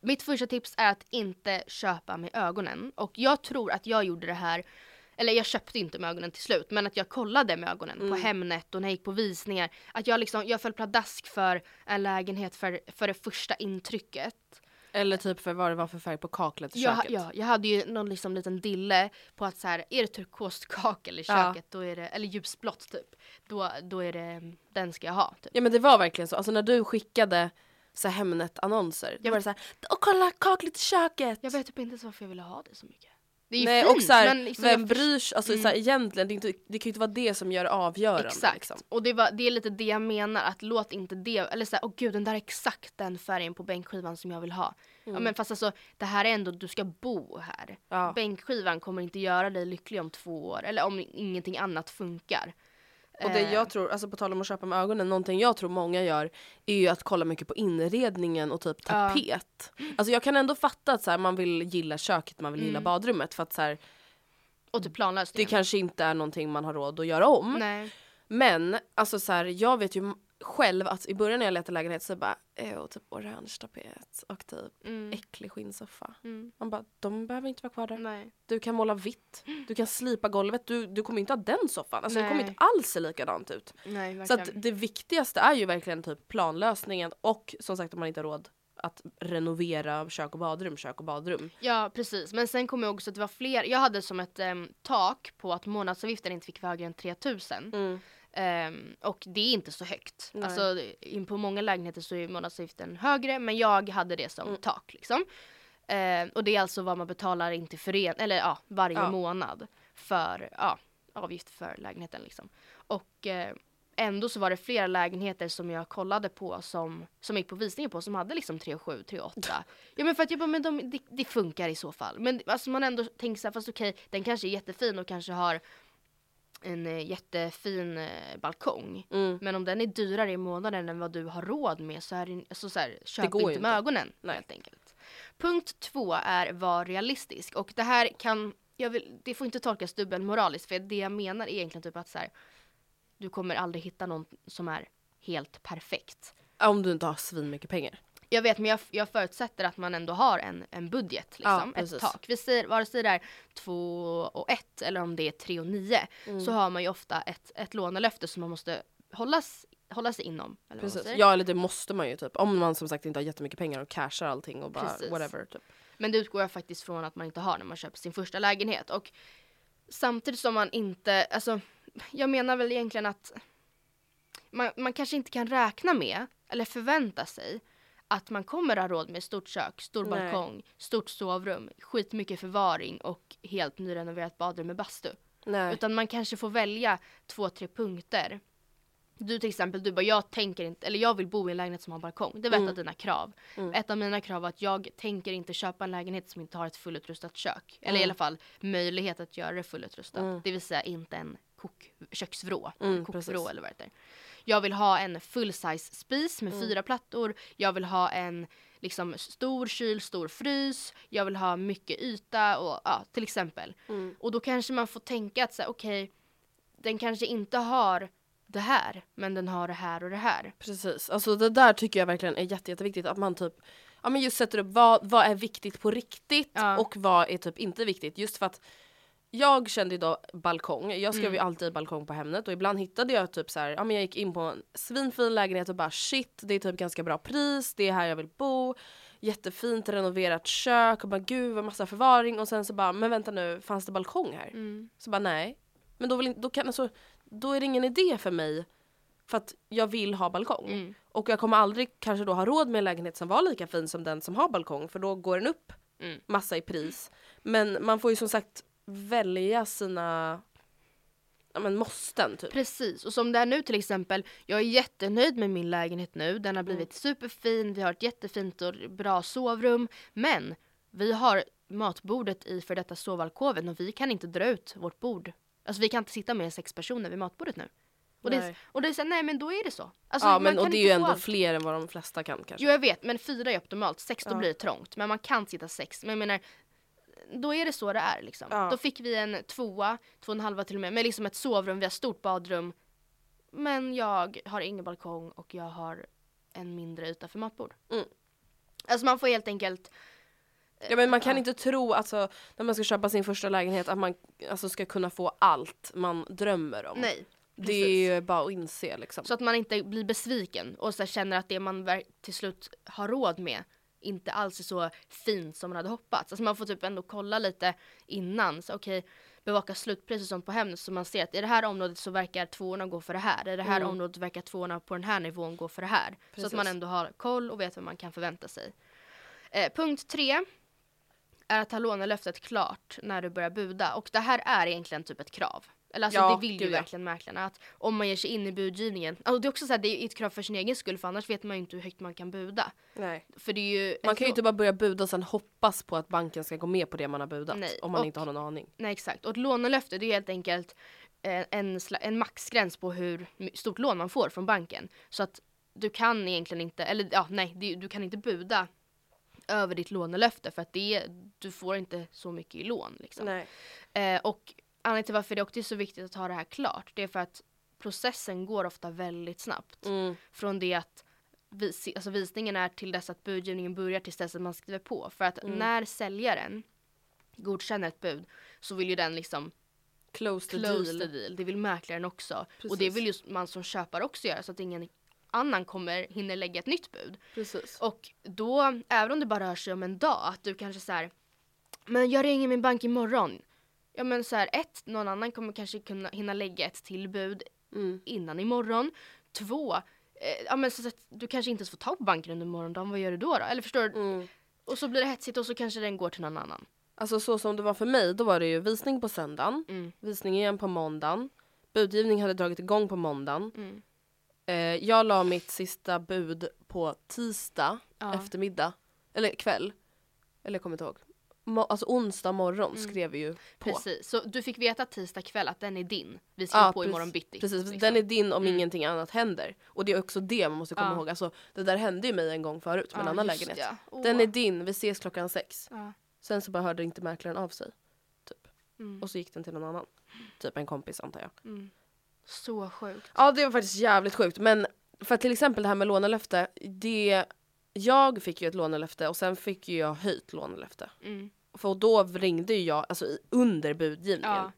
Mitt första tips är att inte köpa med ögonen. Och jag tror att jag gjorde det här, eller jag köpte inte med ögonen till slut, men att jag kollade med ögonen på Hemnet och när jag gick på visningar. Att jag liksom, jag föll pladask för en lägenhet för, för det första intrycket.
Eller typ för vad det var för färg på kaklet i
Jag,
köket.
ja, jag hade ju någon liksom liten dille på att så här, är det turkost kakel i
Ja.
köket, då är det, eller ljusblått typ, då, då är det, den ska jag ha. Typ.
Ja men det var verkligen så. Alltså när du skickade så Hemnet-annonser. Då var det så här, och kolla kaklet i köket!
Jag vet typ inte ens varför jag ville ha det så mycket. Det är ju
Nej
fint,
och så här,
men liksom
vem
jag
bryr sig? Alltså så här, egentligen, det, är inte, det kan ju inte vara det som gör avgörande.
Exakt.
Liksom.
Och det, var, det är lite det jag menar, att låt inte det, eller såhär, åh gud den där är exakt den färgen på bänkskivan som jag vill ha. Ja men fast alltså, det här är ändå, du ska bo här.
Mm. Ja.
Bänkskivan kommer inte göra dig lycklig om två år, eller om ingenting annat funkar.
Och det
Eh,
jag tror, alltså på tal om att köpa med ögonen, någonting jag tror många gör är ju att kolla mycket på inredningen och typ
Ja.
tapet. Alltså jag kan ändå fatta att så här, man vill gilla köket, man vill gilla
Mm.
badrummet för att så här,
Och typ planlösningen.
det kanske inte är någonting man har råd att göra om.
Nej.
Men alltså så här, jag vet ju själv att i början när jag letade lägenhet så bara, åh typ orange tapet och typ
Mm.
äcklig skinnsoffa.
Mm.
Man bara, de behöver inte vara kvar där.
Nej.
Du kan måla vitt, du kan slipa golvet, du, du kommer inte ha den soffan. Alltså det kommer
Nej.
inte alls se likadant ut.
Nej,
Så att det viktigaste är ju verkligen typ planlösningen och som sagt om man inte har råd att renovera kök och badrum, kök och badrum.
Ja precis, men sen kommer jag också att det var fler, jag hade som ett em, tak på att månadsavgiften inte fick vara högre än 3000. Ehm, och det är inte så högt.
Nej.
Alltså in på många lägenheter så är månadsavgiften högre men jag hade det som tak liksom. Ehm, och det är alltså vad man betalar in till fören eller ja, varje
Ja.
månad för ja, avgift för lägenheten liksom. Och eh, ändå så var det flera lägenheter som jag kollade på som, som jag gick på visningar på som hade liksom 3,7, 3,8. Ja men för att jag bara, men de, det, det funkar i så fall. Men alltså man ändå tänker så här, fast okej, den kanske är jättefin och kanske har en eh, jättefin eh, balkong.
Mm.
Men om den är dyrare i månaden än vad du har råd med så är det alltså så här, köp inte med
inte.
ögonen
Nej.
helt enkelt. Punkt två är var realistisk och det här kan, jag vill, det får inte tolkas dubbelmoraliskt för det jag menar är egentligen typ att så här, du kommer aldrig hitta någon som är helt perfekt.
Om du inte har svin mycket pengar.
Jag vet men jag, jag förutsätter att man ändå har en, en budget
Ja,
liksom, ett
precis.
tak. Vi säger, vare sig det är 2 och 1 eller om det är 3 och 9
Mm.
så har man ju ofta ett, ett lånelöfte som man måste hållas, hålla sig inom. Eller
Precis. Ja eller det måste man ju typ. Om man som sagt inte har jättemycket pengar och cashar allting och bara
Precis.
whatever. Typ.
Men det utgår jag faktiskt från att man inte har när man köper sin första lägenhet. Och samtidigt som man inte, alltså jag menar väl egentligen att man, man kanske inte kan räkna med eller förvänta sig att man kommer ha råd med stort kök, stor
Nej.
balkong, stort sovrum, skitmycket förvaring och helt nyrenoverat badrum med bastu.
Nej.
Utan man kanske får välja två, tre punkter. Du till exempel, du bara jag tänker inte, eller jag vill bo i en lägenhet som har balkong. Det var ett av dina krav. Ett av mina krav var att jag tänker inte köpa en lägenhet som inte har ett fullutrustat kök. Eller i alla fall möjlighet att göra det fullutrustat. Det vill säga inte en kok, köksvrå,
Mm,
kokvrå eller vad det heter. Jag vill ha en full size spis med
Mm.
fyra plattor. Jag vill ha en liksom stor kyl, stor frys, jag vill ha mycket yta och ja, till exempel.
Mm.
Och då kanske man får tänka att så här, okej, den kanske inte har det här, men den har det här och det här.
Precis, alltså det där tycker jag verkligen är jätte, jätteviktigt att man typ Ja men just sätter upp vad, vad är viktigt på riktigt
Ja.
och vad är typ inte viktigt. Just för att jag kände då balkong, jag skrev
Mm.
ju alltid balkong på Hemnet och ibland hittade jag typ så här, ja men jag gick in på en svinfin lägenhet och bara shit det är typ ganska bra pris, det är här jag vill bo, jättefint renoverat kök och bara gud vad massa förvaring och sen så bara men vänta nu fanns det balkong här?
Mm.
Så bara nej. Men då, vill, då, kan, alltså, då är det ingen idé för mig för att jag vill ha balkong.
Mm.
Och jag kommer aldrig kanske då ha råd med en lägenhet som var lika fin som den som har balkong för då går den upp
Mm.
massa i pris. Men man får ju som sagt välja sina ja, men måsten typ.
Precis, och som det är nu till exempel, jag är jättenöjd med min lägenhet nu. Den har
Mm.
blivit superfin, vi har ett jättefint och bra sovrum. Men vi har matbordet i för detta sovalkoven och vi kan inte dra ut vårt bord. Alltså vi kan inte sitta med sex personer vid matbordet nu. Och det, och det är så, nej men då är det så. Alltså,
ja men och det är ju ändå
allt.
fler än vad de flesta kan kanske.
Jo jag vet, men fyra är optimalt. Sex då
Ja.
blir det trångt. Men man kan sitta sex. Men jag menar, då är det så det är liksom.
Ja.
Då fick vi en tvåa, två och en halva till och med, med liksom ett sovrum, vi har stort badrum. Men jag har ingen balkong och jag har en mindre yta för matbord.
Mm.
Alltså man får helt enkelt
Ja men man kan
Ja.
inte tro alltså när man ska köpa sin första lägenhet att man alltså, ska kunna få allt man drömmer om.
Nej.
Det är ju bara att inse liksom.
Så att man inte blir besviken och så känner att det man till slut har råd med inte alls är så fint som man hade hoppats. Alltså man får typ ändå kolla lite innan. Så okej, bevaka slutpris och sånt på Hemnet så man ser att i det här området så verkar tvåorna gå för det här. I det här
Mm.
området verkar tvåorna på den här nivån gå för det här. Så att
Precis.
man ändå har koll och vet vad man kan förvänta sig. Eh, punkt tre är att ha lånelöftet klart när du börjar buda. Och det här är egentligen typ ett krav. Eller alltså
Ja,
det vill ju
ja.
verkligen mäklarna. Att om man ger sig in i budgivningen. Alltså det är också så här, det är ett krav för sin egen skull för annars vet man ju inte hur högt man kan buda.
Nej.
För det är ju...
Man kan ju inte bara börja buda och sen hoppas på att banken ska gå med på det man har budat.
Nej,
Om man
och-
inte har någon aning.
Nej exakt. Och ett lånelöfte det är helt enkelt eh, en, en maxgräns på hur stort lån man får från banken. Så att du kan egentligen inte, eller ja nej, du kan inte buda över ditt lånelöfte för att det, du får inte så mycket i lån. Liksom.
Nej.
Eh, och anledningen till varför det också är så viktigt att ha det här klart, det är för att processen går ofta väldigt snabbt.
Mm.
Från det att vis, alltså visningen är till dess att budgivningen börjar tills dess att man skriver på. För att
Mm.
när säljaren godkänner ett bud så vill ju den liksom
Close the
close
deal.
the deal. Det vill mäklaren också. Och det
Precis.
vill ju man som köpare också göra så att ingen annan kommer hinner lägga ett nytt bud.
Precis.
Och då, även om det bara rör sig om en dag, att du kanske så här, men jag ringer min bank imorgon. Ja men så här, ett, någon annan kommer kanske kunna hinna lägga ett tillbud
Mm.
innan imorgon. Två, eh, ja men så att du kanske inte ens får tag på banken under morgondagen, vad gör du då? då? Eller förstår du?
Mm.
Och så blir det hetsigt och så kanske den går till någon annan.
Alltså så som det var för mig, då var det ju visning på söndagen,
Mm.
visning igen på måndagen, budgivning hade dragit igång på måndagen.
Mm.
Eh, jag la mitt sista bud på tisdag
Ja.
eftermiddag, eller kväll. Eller jag kommer inte ihåg. Alltså onsdag morgon skrev vi ju på.
Mm. Precis, så du fick veta tisdag kväll att den är din. Vi skriver
Ja,
på
precis.
imorgon bitti.
Precis,
liksom.
den är din om
Mm.
ingenting annat händer. Och det är också det man måste komma
Ja.
ihåg. Alltså, det där hände ju mig en gång förut med en
Ja,
annan
just
lägenhet.
ja. Åh.
Den är din, vi ses klockan sex. Sen så bara hörde inte mäklaren av sig. Typ.
Mm.
Och så gick den till någon annan. Typ en kompis antar jag.
Mm. Så sjukt.
Ja det var faktiskt jävligt sjukt men för till exempel det här med lånelöfte. Det, jag fick ju ett lånelöfte och sen fick ju jag höjt lånelöfte.
Mm.
För då ringde ju jag alltså under budgivningen.
Ja.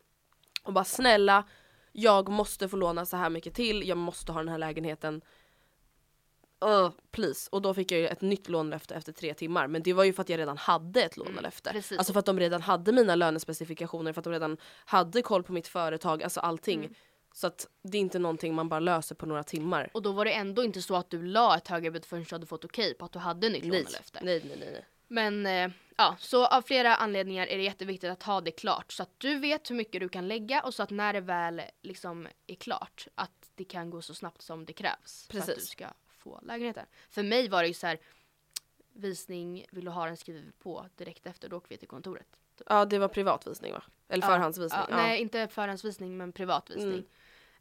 Och bara snälla jag måste få låna så här mycket till, jag måste ha den här lägenheten. Uh, please. Och då fick jag ju ett nytt lånelöfte efter tre timmar. Men det var ju för att jag redan hade ett lånelöfte.
precis.
alltså för att de redan hade mina lönespecifikationer, för att de redan hade koll på mitt företag, alltså allting.
Mm.
Så att det är inte någonting man bara löser på några timmar.
Och då var det ändå inte så att du la ett högre bud förrän du hade fått okej på att du hade nytt lånelöfte.
nej, nej, nej. nej.
Men eh, ja, så av flera anledningar är det jätteviktigt att ha det klart så att du vet hur mycket du kan lägga och så att när det väl liksom är klart att det kan gå så snabbt som det krävs för att du
Precis.
ska få lägenheten. För mig var det ju så här visning, vill du ha den skriver på direkt efter, då åker vi till kontoret.
Ja det var privatvisning va? Eller
Ja,
förhandsvisning.
Ja,
Ja,
Nej, inte förhandsvisning men privatvisning.
Mm.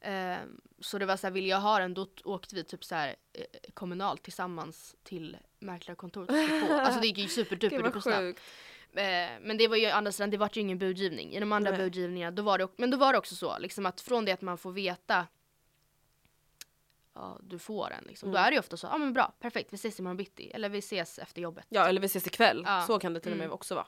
Ehm, så det var så här, vill jag ha den då åkte vi typ så här eh, kommunalt tillsammans till mäklarkontoret. Alltså det gick ju superduper snabbt.
sjukt.
Eh, men det var ju andra sidan, det var ju ingen budgivning. I de andra
Nej.
budgivningarna, då var det, men då var det också så liksom att från det att man får veta Ja, du får den liksom. Då
Mm.
är det ju ofta så, ja ah, men bra, perfekt, vi ses imorgon bitti. Eller vi ses efter jobbet.
Ja eller vi ses ikväll.
Ja.
Så kan det till och med
Mm.
också vara.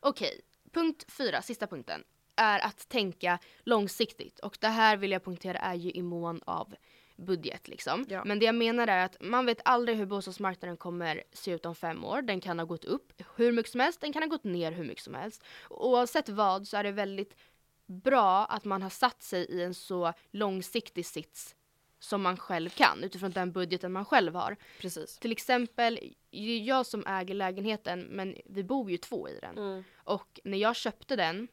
Okej, punkt fyra, sista punkten, är att tänka långsiktigt. Och det här vill jag punktera är ju i mån av budget liksom.
Ja.
Men det jag menar är att man vet aldrig hur bostadsmarknaden kommer se ut om fem år. Den kan ha gått upp hur mycket som helst, den kan ha gått ner hur mycket som helst. Oavsett vad så är det väldigt bra att man har satt sig i en så långsiktig sits som man själv kan utifrån den budgeten man själv har.
Precis.
Till exempel, jag som äger lägenheten men vi bor ju två i den.
Mm.
Och när jag köpte den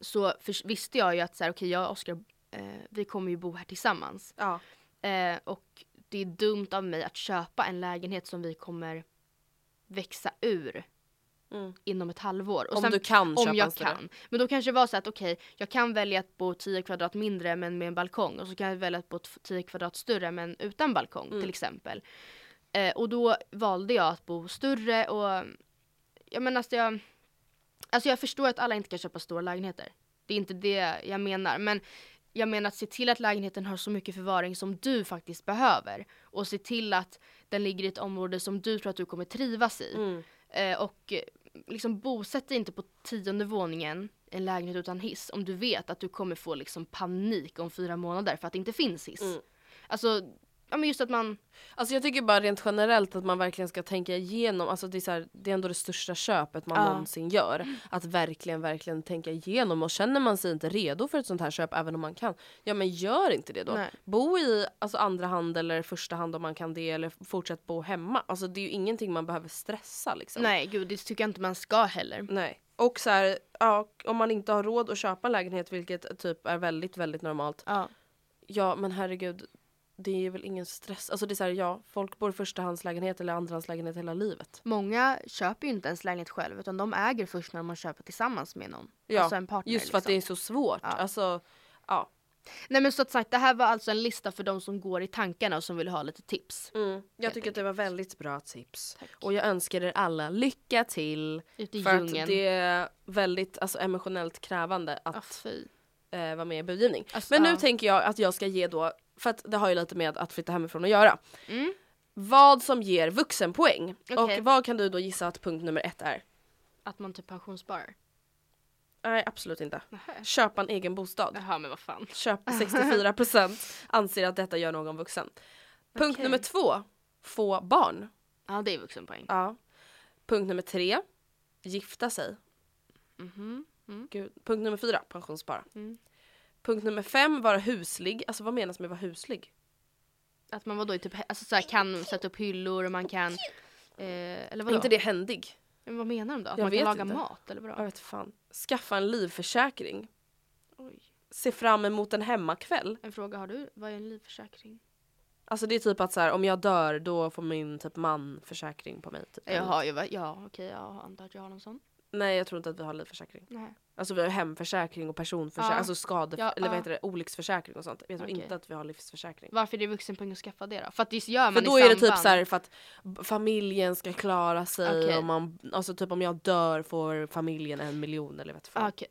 så förs- visste jag ju att så här, okej jag och Oskar, eh, vi kommer ju bo här tillsammans.
Ja.
Eh, och det är dumt av mig att köpa en lägenhet som vi kommer växa ur
Mm.
inom ett halvår. Och
Om du kan köpa
Om jag kan. Men då kanske det var så att okej, jag kan välja att bo 10 kvadrat mindre men med en balkong och så kan jag välja att bo t- 10 kvadrat större men utan balkong
Mm.
till exempel. Eh, och då valde jag att bo större och jag menar alltså jag, alltså jag förstår att alla inte kan köpa stora lägenheter. Det är inte det jag menar men jag menar att se till att lägenheten har så mycket förvaring som du faktiskt behöver och se till att den ligger i ett område som du tror att du kommer trivas i.
Mm.
Eh, och eh, liksom bosätt dig inte på tionde våningen i en lägenhet utan hiss om du vet att du kommer få liksom panik om fyra månader för att det inte finns hiss.
Mm.
Alltså, ja men just att man,
Alltså jag tycker bara rent generellt att man verkligen ska tänka igenom, alltså det är, så här, det är ändå det största köpet man
Ja.
någonsin gör. Att verkligen, verkligen tänka igenom och känner man sig inte redo för ett sånt här köp även om man kan, ja men gör inte det då.
Nej.
Bo i alltså, andra hand eller första hand om man kan det eller fortsätt bo hemma. Alltså det är ju ingenting man behöver stressa liksom.
nej gud det tycker jag inte man ska heller.
Nej. Och så här, ja, om man inte har råd att köpa en lägenhet vilket typ är väldigt, väldigt normalt.
Ja.
Ja men herregud, det är väl ingen stress. Alltså det är så här, ja, folk bor i förstahandslägenhet eller andrahandslägenhet hela livet.
Många köper ju inte ens lägenhet själv utan de äger först när man köper tillsammans med någon.
Ja,
alltså en partner.
Just för att det är
liksom.
så svårt.
Ja.
Alltså, ja.
Nej men så att sagt, det här var alltså en lista för de som går i tankarna och som vill ha lite tips.
Mm. Jag tycker att det var väldigt bra tips. Och jag önskar er alla lycka till.
Ute i
För att
djungeln.
det är väldigt alltså, emotionellt krävande att
fy.
eh, vara med i budgivning.
Alltså,
Men nu
ja.
tänker jag att jag ska ge då, för att det har ju lite med att flytta hemifrån att göra.
Mm.
Vad som ger vuxenpoäng.
Okej.
Och vad kan du då gissa att punkt nummer ett är?
Att man typ pensionssparar.
Nej absolut inte.
Nähä.
Köpa en egen bostad.
Jaha men vad fan.
Köp 64% anser att detta gör någon vuxen. Punkt
Okej.
nummer två, få barn.
Ja det är vuxenpoäng.
Ja. Punkt nummer tre, gifta sig.
Mhm. Mm.
Gud. Punkt nummer fyra, pensionsspara.
Mm.
Punkt nummer fem, vara huslig. Alltså vad menas med att vara huslig?
Att man vadå, typ, alltså, så här, kan sätta upp hyllor och man kan... Eh, eller vadå?
Är inte det händig?
Men vad menar de då? Att
Jag
man kan laga
inte.
mat eller vadå?
Jag vet fan. Skaffa en livförsäkring.
Oj.
Se fram emot en hemmakväll.
En fråga, har du? Vad är en livförsäkring?
Alltså det är typ att så här, om jag dör då får min typ man försäkring på mig. Typ.
Jag har ju, ja okej jag antar att jag har någon sån.
Nej jag tror inte att vi har livförsäkring.
Nej.
Alltså vi har hemförsäkring och personförsäkring,
Ja.
alltså skade,
Ja,
eller vad heter det, olycksförsäkring och sånt. Jag tror
Okej.
inte att vi har livsförsäkring.
Varför är det vuxenpoäng att skaffa det då? För att det gör man
För
i
då är det typ så här för att familjen ska klara sig
Okej.
och man, alltså typ om jag dör får familjen en miljon eller vet fan.
Okej.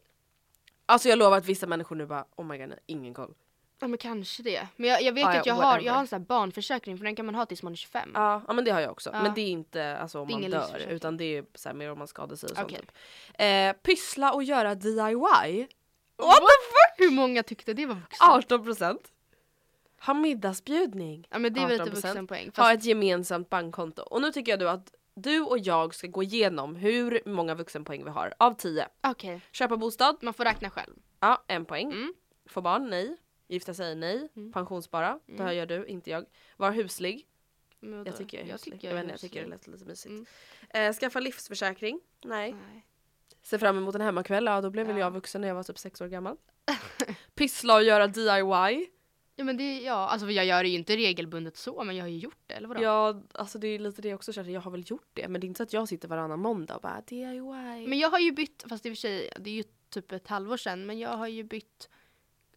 Alltså jag lovar att vissa människor nu bara oh my god, nej, ingen koll.
Ja men kanske det. Men jag, jag vet
Ah,
att jag har,
whatever.
jag har en sån här barnförsäkring för den kan man ha tills man är 25.
Ja, ja men det har jag också.
Ja.
Men det är inte alltså, om
Det
man dör utan det är så här, mer om man skadar sig och sånt. Typ. Eh, pyssla och göra DIY.
What the fuck? Hur många tyckte det var vuxen?
18%. Ha middagsbjudning.
Ja men det är väl lite
18%.
vuxenpoäng.
Ha
Fast,
ett gemensamt bankkonto. Och nu tycker jag du att du och jag ska gå igenom hur många vuxenpoäng vi har av 10.
okej,
Köpa bostad,
man får räkna själv.
ja en poäng.
Mm.
Få barn, nej. Gifta sig, nej. Pensionsspara, det här gör du, inte jag. Var huslig, jag tycker jag är huslig. Jag,
är
vet inte, jag tycker det lät lite mysigt.
Mm.
Eh, skaffa livsförsäkring, nej.
Nej.
Se fram emot en hemmakväll, ja då blev väl
Ja.
jag vuxen när jag var typ sex år gammal. Pyssla och göra DIY.
Ja men det, ja alltså jag gör det ju inte regelbundet så men jag har ju gjort det eller vadå?
Ja, alltså det är lite det jag också känner, jag har väl gjort det men det är inte så att jag sitter varannan måndag och bara DIY.
Men jag har ju bytt, fast i och för sig det är ju typ ett halvår sedan men jag har ju bytt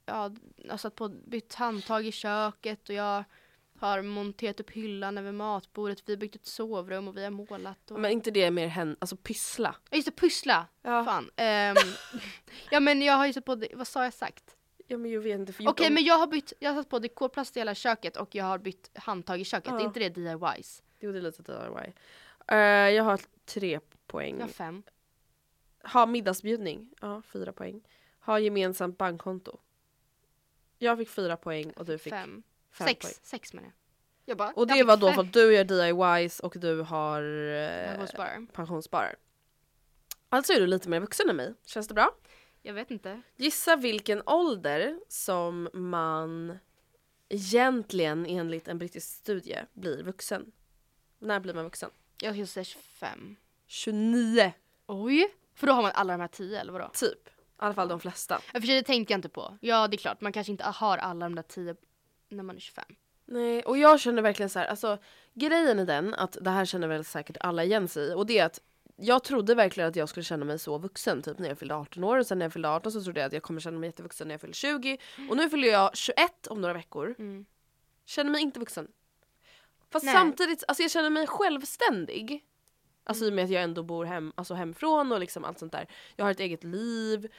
ja, satt på, bytt handtag i köket och jag har monterat upp hyllan över matbordet. Vi har byggt ett sovrum och vi har målat. Och...
Men inte det mer hen, alltså pyssla?
Ja just det, pyssla!
Ja.
Fan. Ehm, ja men jag har ju satt på, vad sa jag sagt?
Ja men jag vet inte.
Okej
de-
men jag har bytt, jag har satt på dekorplast i hela köket och jag har bytt handtag i köket.
Ja.
Är inte det DIYs?
Jo det är lite DIY. Uh, jag har tre poäng.
Jag har fem.
Ha middagsbjudning. Ja, fyra poäng. Ha gemensamt bankkonto. Jag fick fyra poäng och du fick
Fem.
fem
sex.
poäng.
Sex menar jag. jag bara,
Och
jag
det
fick
var då
fem.
för att du gör DIYs och du har eh,
Pensionssparare.
pensionssparar. Alltså är du lite mer vuxen än mig. Känns det bra?
Jag vet inte.
Gissa vilken ålder som man egentligen enligt en brittisk studie blir vuxen. När blir man vuxen?
Jag skulle säga 25.
29
Oj! För då har man alla de här tio eller vadå?
typ. I alla fall de flesta.
Ja, för sig, det tänkte jag inte på. Ja det är klart, man kanske inte har alla de där tio när man är 25.
Nej, och jag känner verkligen så här, alltså grejen är den att det här känner väl säkert alla igen sig i och det är att jag trodde verkligen att jag skulle känna mig så vuxen typ när jag fyllde 18 år och sen när jag fyllde 18 så trodde jag att jag kommer känna mig jättevuxen när jag fyller 20 och nu fyller jag 21 om några veckor.
Mm.
Känner mig inte vuxen. Fast
Nej.
samtidigt, alltså jag känner mig självständig. Alltså i och med att jag ändå bor hem, alltså hemifrån och liksom allt sånt där. Jag har ett eget liv.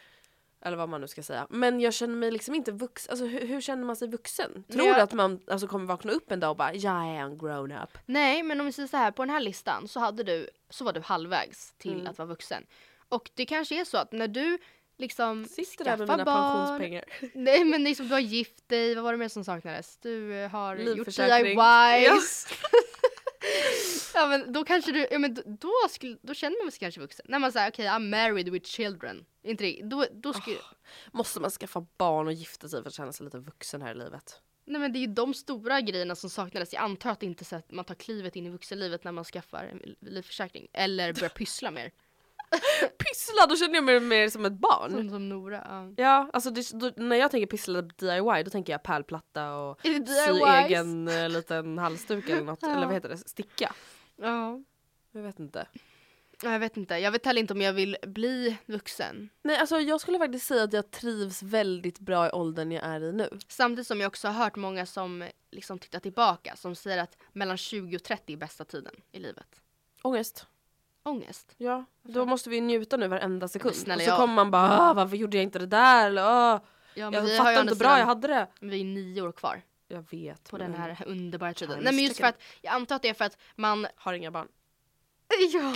Eller vad man nu ska säga. Men jag känner mig liksom inte vuxen. Alltså hur, hur känner man sig vuxen? Tror
jag-
du att man alltså, kommer vakna upp en dag och bara jag är en grown up?
Nej men om vi säger så här, på den här listan så hade du, så var du halvvägs till
Mm.
att vara vuxen. Och det kanske är så att när du liksom
Sitter där med mina
barn,
pensionspengar.
Nej men liksom du har gift dig, vad var det mer som saknades? Du eh, har gjort. DIYs. ja men då kanske du, ja men då, då, skulle, då känner man sig kanske vuxen. När man säger okej I'm married with children. Inte det, då, då skulle,
Måste man skaffa barn och gifta sig för att känna sig lite vuxen här i livet?
nej men det är ju de stora grejerna som saknades. Jag antar att det inte är så att man tar klivet in i vuxenlivet när man skaffar en livförsäkring. Eller börjar pyssla mer.
Pyssla, då känner jag mig mer som ett barn.
Som, som Nora. Ja.
Ja, alltså det, då, när jag tänker pyssla DIY då tänker jag pärlplatta och sy egen eh, liten halsduk eller något. Eller vad heter det? Sticka?
ja.
Jag vet inte.
Ja, Jag vet inte. Jag vet heller inte om jag vill bli vuxen.
Nej alltså jag skulle faktiskt säga att jag trivs väldigt bra i åldern jag är i nu.
Samtidigt som jag också har hört många som liksom tittar tillbaka som säger att mellan 20 och 30 är bästa tiden i livet.
Ångest.
Ångest.
Ja, då måste vi njuta nu varenda sekund.
snälla,
och så
jag-
kommer man bara "Ah, varför gjorde jag inte det där? Eller, "Ah,
Ja,
jag fattar inte
andra
bra jag hade det.
Vi är nio år kvar
Jag vet.
på
men
den här underbara tiden. Nej men just för att, jag antar att det är för att man...
Har inga barn.
Ja.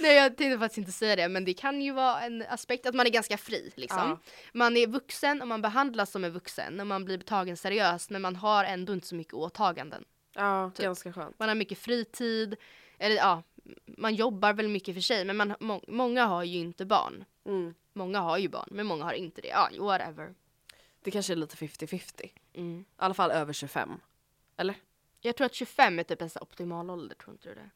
Nej jag tänkte faktiskt inte säga det men det kan ju vara en aspekt att man är ganska fri liksom.
Ja.
Man är vuxen och man behandlas som en vuxen och man blir tagen seriöst men man har ändå inte så mycket åtaganden.
Ja, ganska skönt.
Man har mycket fritid, eller ja, man jobbar väl mycket för sig men man, må, många har ju inte barn.
Mm.
Många har ju barn men många har inte det. Ja, whatever.
Det kanske är lite 50-50.
Mm.
I alla fall över 25. Eller?
Jag tror att 25 är typ en optimal ålder, tror inte du det?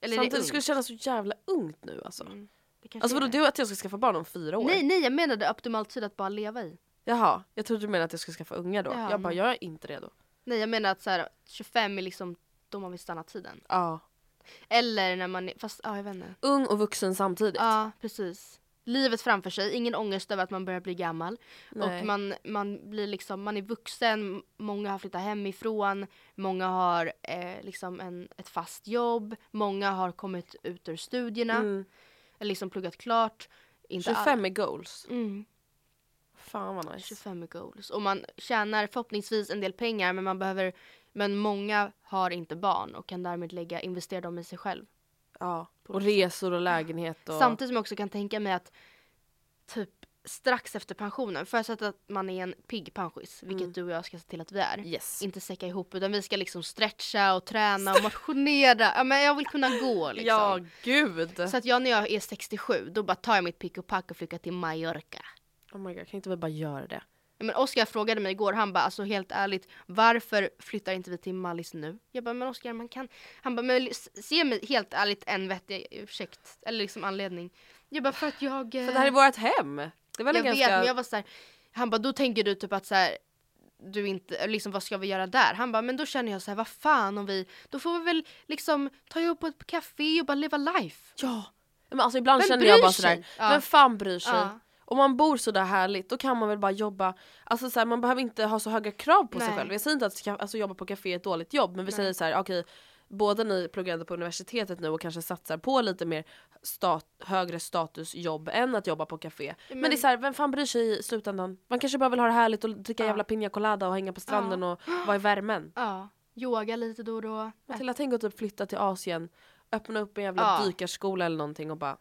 Eller det
Samtidigt skulle det
ungt?
kännas så jävla ungt nu alltså.
Mm,
Alltså vadå, du att jag ska skaffa barn om fyra år?
Nej, nej, jag menade optimal tid att bara leva i.
Jaha, jag trodde du menade att jag ska skaffa unga då.
Ja,
jag bara, jag är inte redo.
Nej, jag menar att så här, 25 är liksom då man vill stanna tiden.
Ja.
Eller när man är, fast ja, jag vet inte.
Ung och vuxen samtidigt.
Ja, precis. Livet framför sig, ingen ångest över att man börjar bli gammal.
Nej.
Och man, man blir liksom, man är vuxen, många har flyttat hemifrån, många har eh, liksom en, ett fast jobb, många har kommit ut ur studierna,
Mm.
eller liksom pluggat klart. Inte
25 är goals.
mm,
Fan vad nice.
25 är goals. Och man tjänar förhoppningsvis en del pengar men man behöver, men många har inte barn och kan därmed lägga, investera dem i sig själv.
Ja. Och resor och lägenhet och...
Samtidigt som jag också kan tänka mig att typ strax efter pensionen, förutsatt att man är en pigg pensionist, vilket
Mm.
du och jag ska se till att vi är.
Yes.
Inte säcka ihop utan vi ska liksom stretcha och träna och motionera. Ja, men jag vill kunna gå liksom.
Ja, gud.
Så att jag när jag är 67 då bara tar jag mitt pick och pack och flyttar till Mallorca.
Oh my god, kan inte vi bara göra det?
Men Oskar frågade mig igår, han bara alltså helt ärligt varför flyttar inte vi till Mallis nu? Jag bara men Oskar man kan, han bara men s- ge mig helt ärligt en vettig ursäkt eller liksom anledning. Jag bara för att jag...
För det här är vårt hem. Det väl
jag
ganska...
vet men jag var så här, han bara då tänker du typ att så här, du inte, liksom vad ska vi göra där? Han bara men då känner jag så här, vad fan om vi, då får vi väl liksom ta ihop på ett café och bara leva life.
Ja. Men alltså ibland
Vem
känner jag bara
sig?
sådär,
Ja.
vem fan bryr sig?
Ja.
Om man bor så där härligt då kan man väl bara jobba, alltså så här, man behöver inte ha så höga krav på sig
Nej.
själv. Jag säger inte att alltså, jobba på café är ett dåligt jobb men vi säger så här, okej båda ni pluggar ändå på universitetet nu och kanske satsar på lite mer stat, högre statusjobb än att jobba på café. Men, det är så här, vem fan bryr sig i slutändan? Man kanske bara vill ha det härligt och dricka jävla piña colada och hänga på stranden och vara i värmen.
Ja, yoga lite då och då.
Matilda, tänk att typ flytta till Asien, öppna upp en jävla
Ja.
dykarskola eller någonting och bara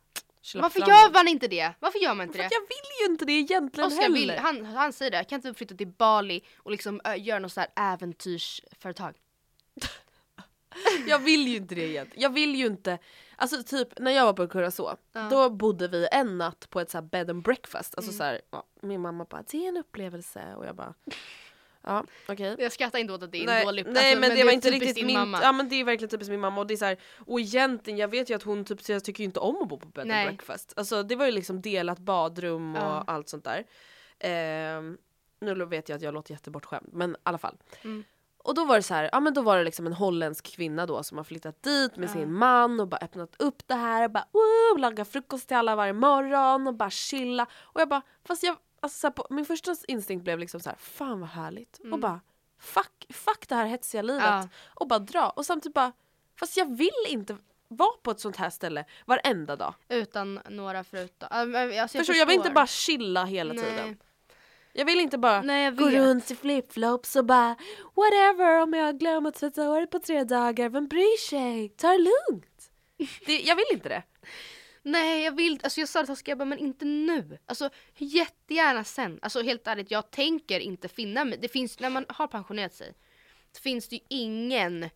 Varför gör man inte det? Varför gör man inte
För
det?
jag vill ju inte det egentligen
Oskar
heller.
vill, han, han säger det, kan inte flytta till Bali och liksom ö, göra något så här äventyrsföretag?
Jag vill ju inte det egentligen. Jag vill ju inte, alltså typ när jag var på Curacao, då bodde vi en natt på ett så bed and breakfast. Alltså så här, ja, min mamma bara det är en upplevelse och jag bara ja okej.
Jag skrattar inte åt att det är en
Nej,
dålig
nej
alltså,
men, det
är
var inte riktigt min,
mamma.
ja men det är verkligen typiskt min mamma och det är så här, och egentligen jag vet ju att hon typ jag tycker ju inte om att bo på bed
Nej.
and breakfast. Alltså det var ju liksom delat badrum och
Ja.
allt sånt där. Ehm, nu vet jag att jag låter jättebortskämd men i alla fall.
Mm.
Och då var det så här, ja men då var det liksom en holländsk kvinna då som har flyttat dit med sin man och bara öppnat upp det här och bara woo, laga frukost till alla varje morgon och bara chilla. Och jag bara, fast jag, alltså så på, min första instinkt blev liksom så här, fan vad härligt. Och bara, fuck, fuck det här hetsiga livet.
Mm. Ja.
Och bara dra. Och samtidigt bara, fast jag vill inte vara på ett sånt här ställe varenda dag.
Utan några förutom. Alltså, jag,
Förstår? Jag vill inte bara chilla hela
Nej.
tiden. Jag vill inte bara
Nej,
gå runt i flipflops och bara whatever om jag glömmer att tvätta håret på tre dagar, vem bryr sig? Ta det lugnt. Det, jag vill inte det.
Nej jag vill alltså jag sa det till Oskar, jag bara, men inte nu. Alltså jättegärna sen. Alltså helt ärligt jag tänker inte finna mig. Det finns, när man har pensionerat sig. Så finns det ju ingen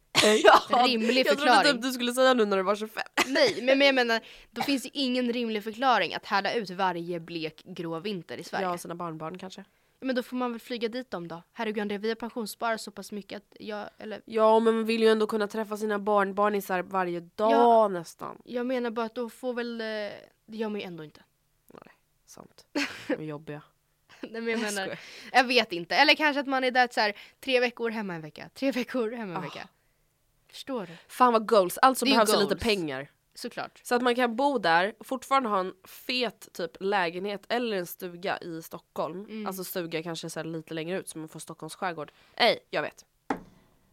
rimlig
Jag trodde
förklaring.
typ du skulle säga nu när du var 25.
Nej men, men jag menar, då finns det ingen rimlig förklaring att härda ut varje blek grå vinter i Sverige.
Och sina barnbarn kanske.
Men då får man väl flyga dit dem då. Herregud Andrea, vi har pensionssparat så pass mycket att jag, eller
Ja men man vill ju ändå kunna träffa sina barnbarn isär varje dag
Ja.
nästan.
jag menar bara att då får väl, eh, det gör man ju ändå inte.
Sant. De är jobbiga.
Nej men jag menar,
skojar.
jag vet inte. Eller kanske att man är där så här, tre veckor hemma en vecka, tre veckor hemma en
Ah.
vecka. Förstår du?
Fan vad goals, alltså
Det
behövs det lite
goals.
pengar.
Såklart.
Så att man kan bo där fortfarande ha en fet typ lägenhet eller en stuga i Stockholm.
Mm.
Alltså stuga kanske så lite längre ut så man får Stockholms skärgård. Nej, jag vet.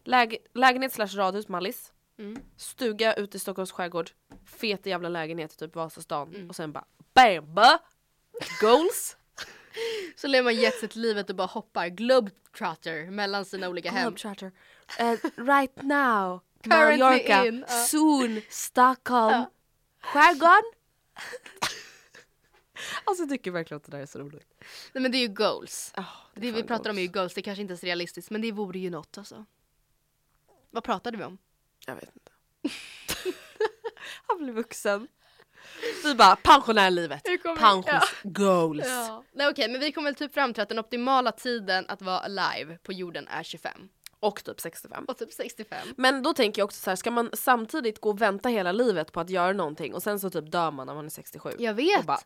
Läge, lägenhet slash radhus, Mallis.
Mm.
Stuga ute i Stockholms skärgård. Fet jävla lägenhet typ Vasastan.
Mm.
Och sen bara BAM! ba! Goals!
Så lever man jetset-livet och bara hoppar globetrotter mellan sina olika hem.
Globetrotter. Uh, right now,
Currently
Mallorca.
in, ja.
Soon, Stockholm. Skärgården. alltså jag tycker verkligen att det där är så roligt.
Nej men det är ju goals.
Oh,
Det vi pratar om är ju goals, det kanske inte är så realistiskt men det vore ju något alltså. Vad pratade vi om?
Jag vet inte. Han blir vuxen. Vi bara pensionärlivet.
Hur kommer-
Pensions goals.
Ja. Nej okej men vi kommer väl typ fram till att den optimala tiden att vara alive på jorden är 25.
Och typ 65.
Och typ 65.
Men då tänker jag också så här, ska man samtidigt gå och vänta hela livet på att göra någonting och sen så typ dör man när man är 67?
Jag vet.
Bara.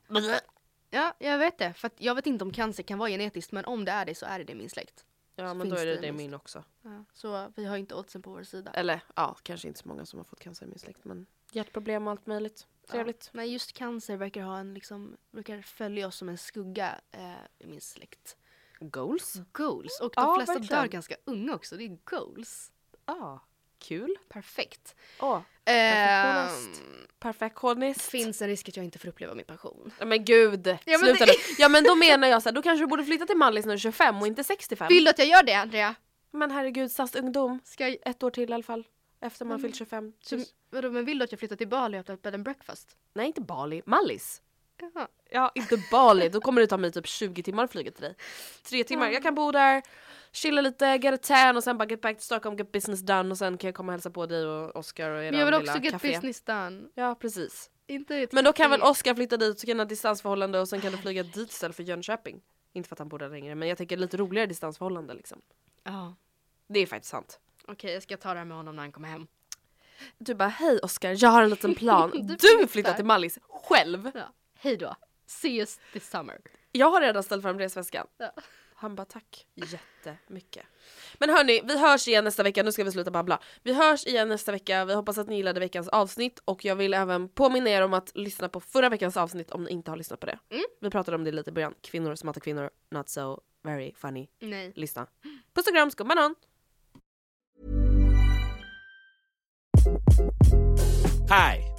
Ja, jag vet det. För jag vet inte om cancer kan vara genetiskt men om det är det så är det det i min släkt.
ja
Så
men då är det
det
det min också.
Ja, så vi har inte oddsen på vår sida.
Eller ja, kanske inte så många som har fått cancer i min släkt men hjärtproblem och allt möjligt. Trevligt.
Nej just cancer verkar ha en liksom, brukar följa oss som en skugga eh, i min släkt.
Goals?
Goals. Och de
Ja,
flesta
verkligen.
dör ganska unga också. Det är goals.
Ja, kul.
Perfekt.
Åh, perfektionist. Perfektionist.
finns en risk att jag inte får uppleva min pension.
Ja, men gud,
men
sluta
det-
nu. Ja men då menar jag så här, då kanske du borde flytta till Mallis när du är 25 och inte 65.
Vill du att jag gör det Andrea?
Men herregud, SAS ungdom.
Ska jag,
Ett år till i alla fall. Efter man fyllt 25.
så, vadå, men vill du att jag flyttar till Bali och ett bed and breakfast?
Nej inte Bali, Mallis.
Jaha.
Ja inte Bali, då kommer det ta mig typ 20 timmar att flyga till dig. Tre timmar, jag kan bo där, chilla lite, get a tan och sen bara get back to Stockholm, get business done och sen kan jag komma och hälsa på dig och Oscar och
Men jag vill också get
café.
business done.
Ja precis.
Inte
Men då kan väl. Oscar flytta dit så kan ha distansförhållande och sen kan du flyga dit istället för Jönköping. Inte för att han bor där längre men jag tänker lite roligare distansförhållande liksom.
Ja.
Det är faktiskt sant.
Okej jag ska ta det här med honom när han kommer hem.
Du bara hej Oscar, jag har en liten plan.
Du
du flyttar till Mallis själv.
Ja. Hej då. See us this summer.
Jag har redan ställt fram resväskan.
Ja.
Han bara tack jättemycket. Men hörni, vi hörs igen nästa vecka. Nu ska vi sluta babbla. Vi hörs igen nästa vecka. Vi hoppas att ni gillade veckans avsnitt och jag vill även påminna er om att lyssna på förra veckans avsnitt om ni inte har lyssnat på det.
Mm.
Vi pratade om det lite i början. Kvinnor som hatar kvinnor, not so very funny.
Nej.
Lyssna. Puss och kram, skumbanan!
Hi,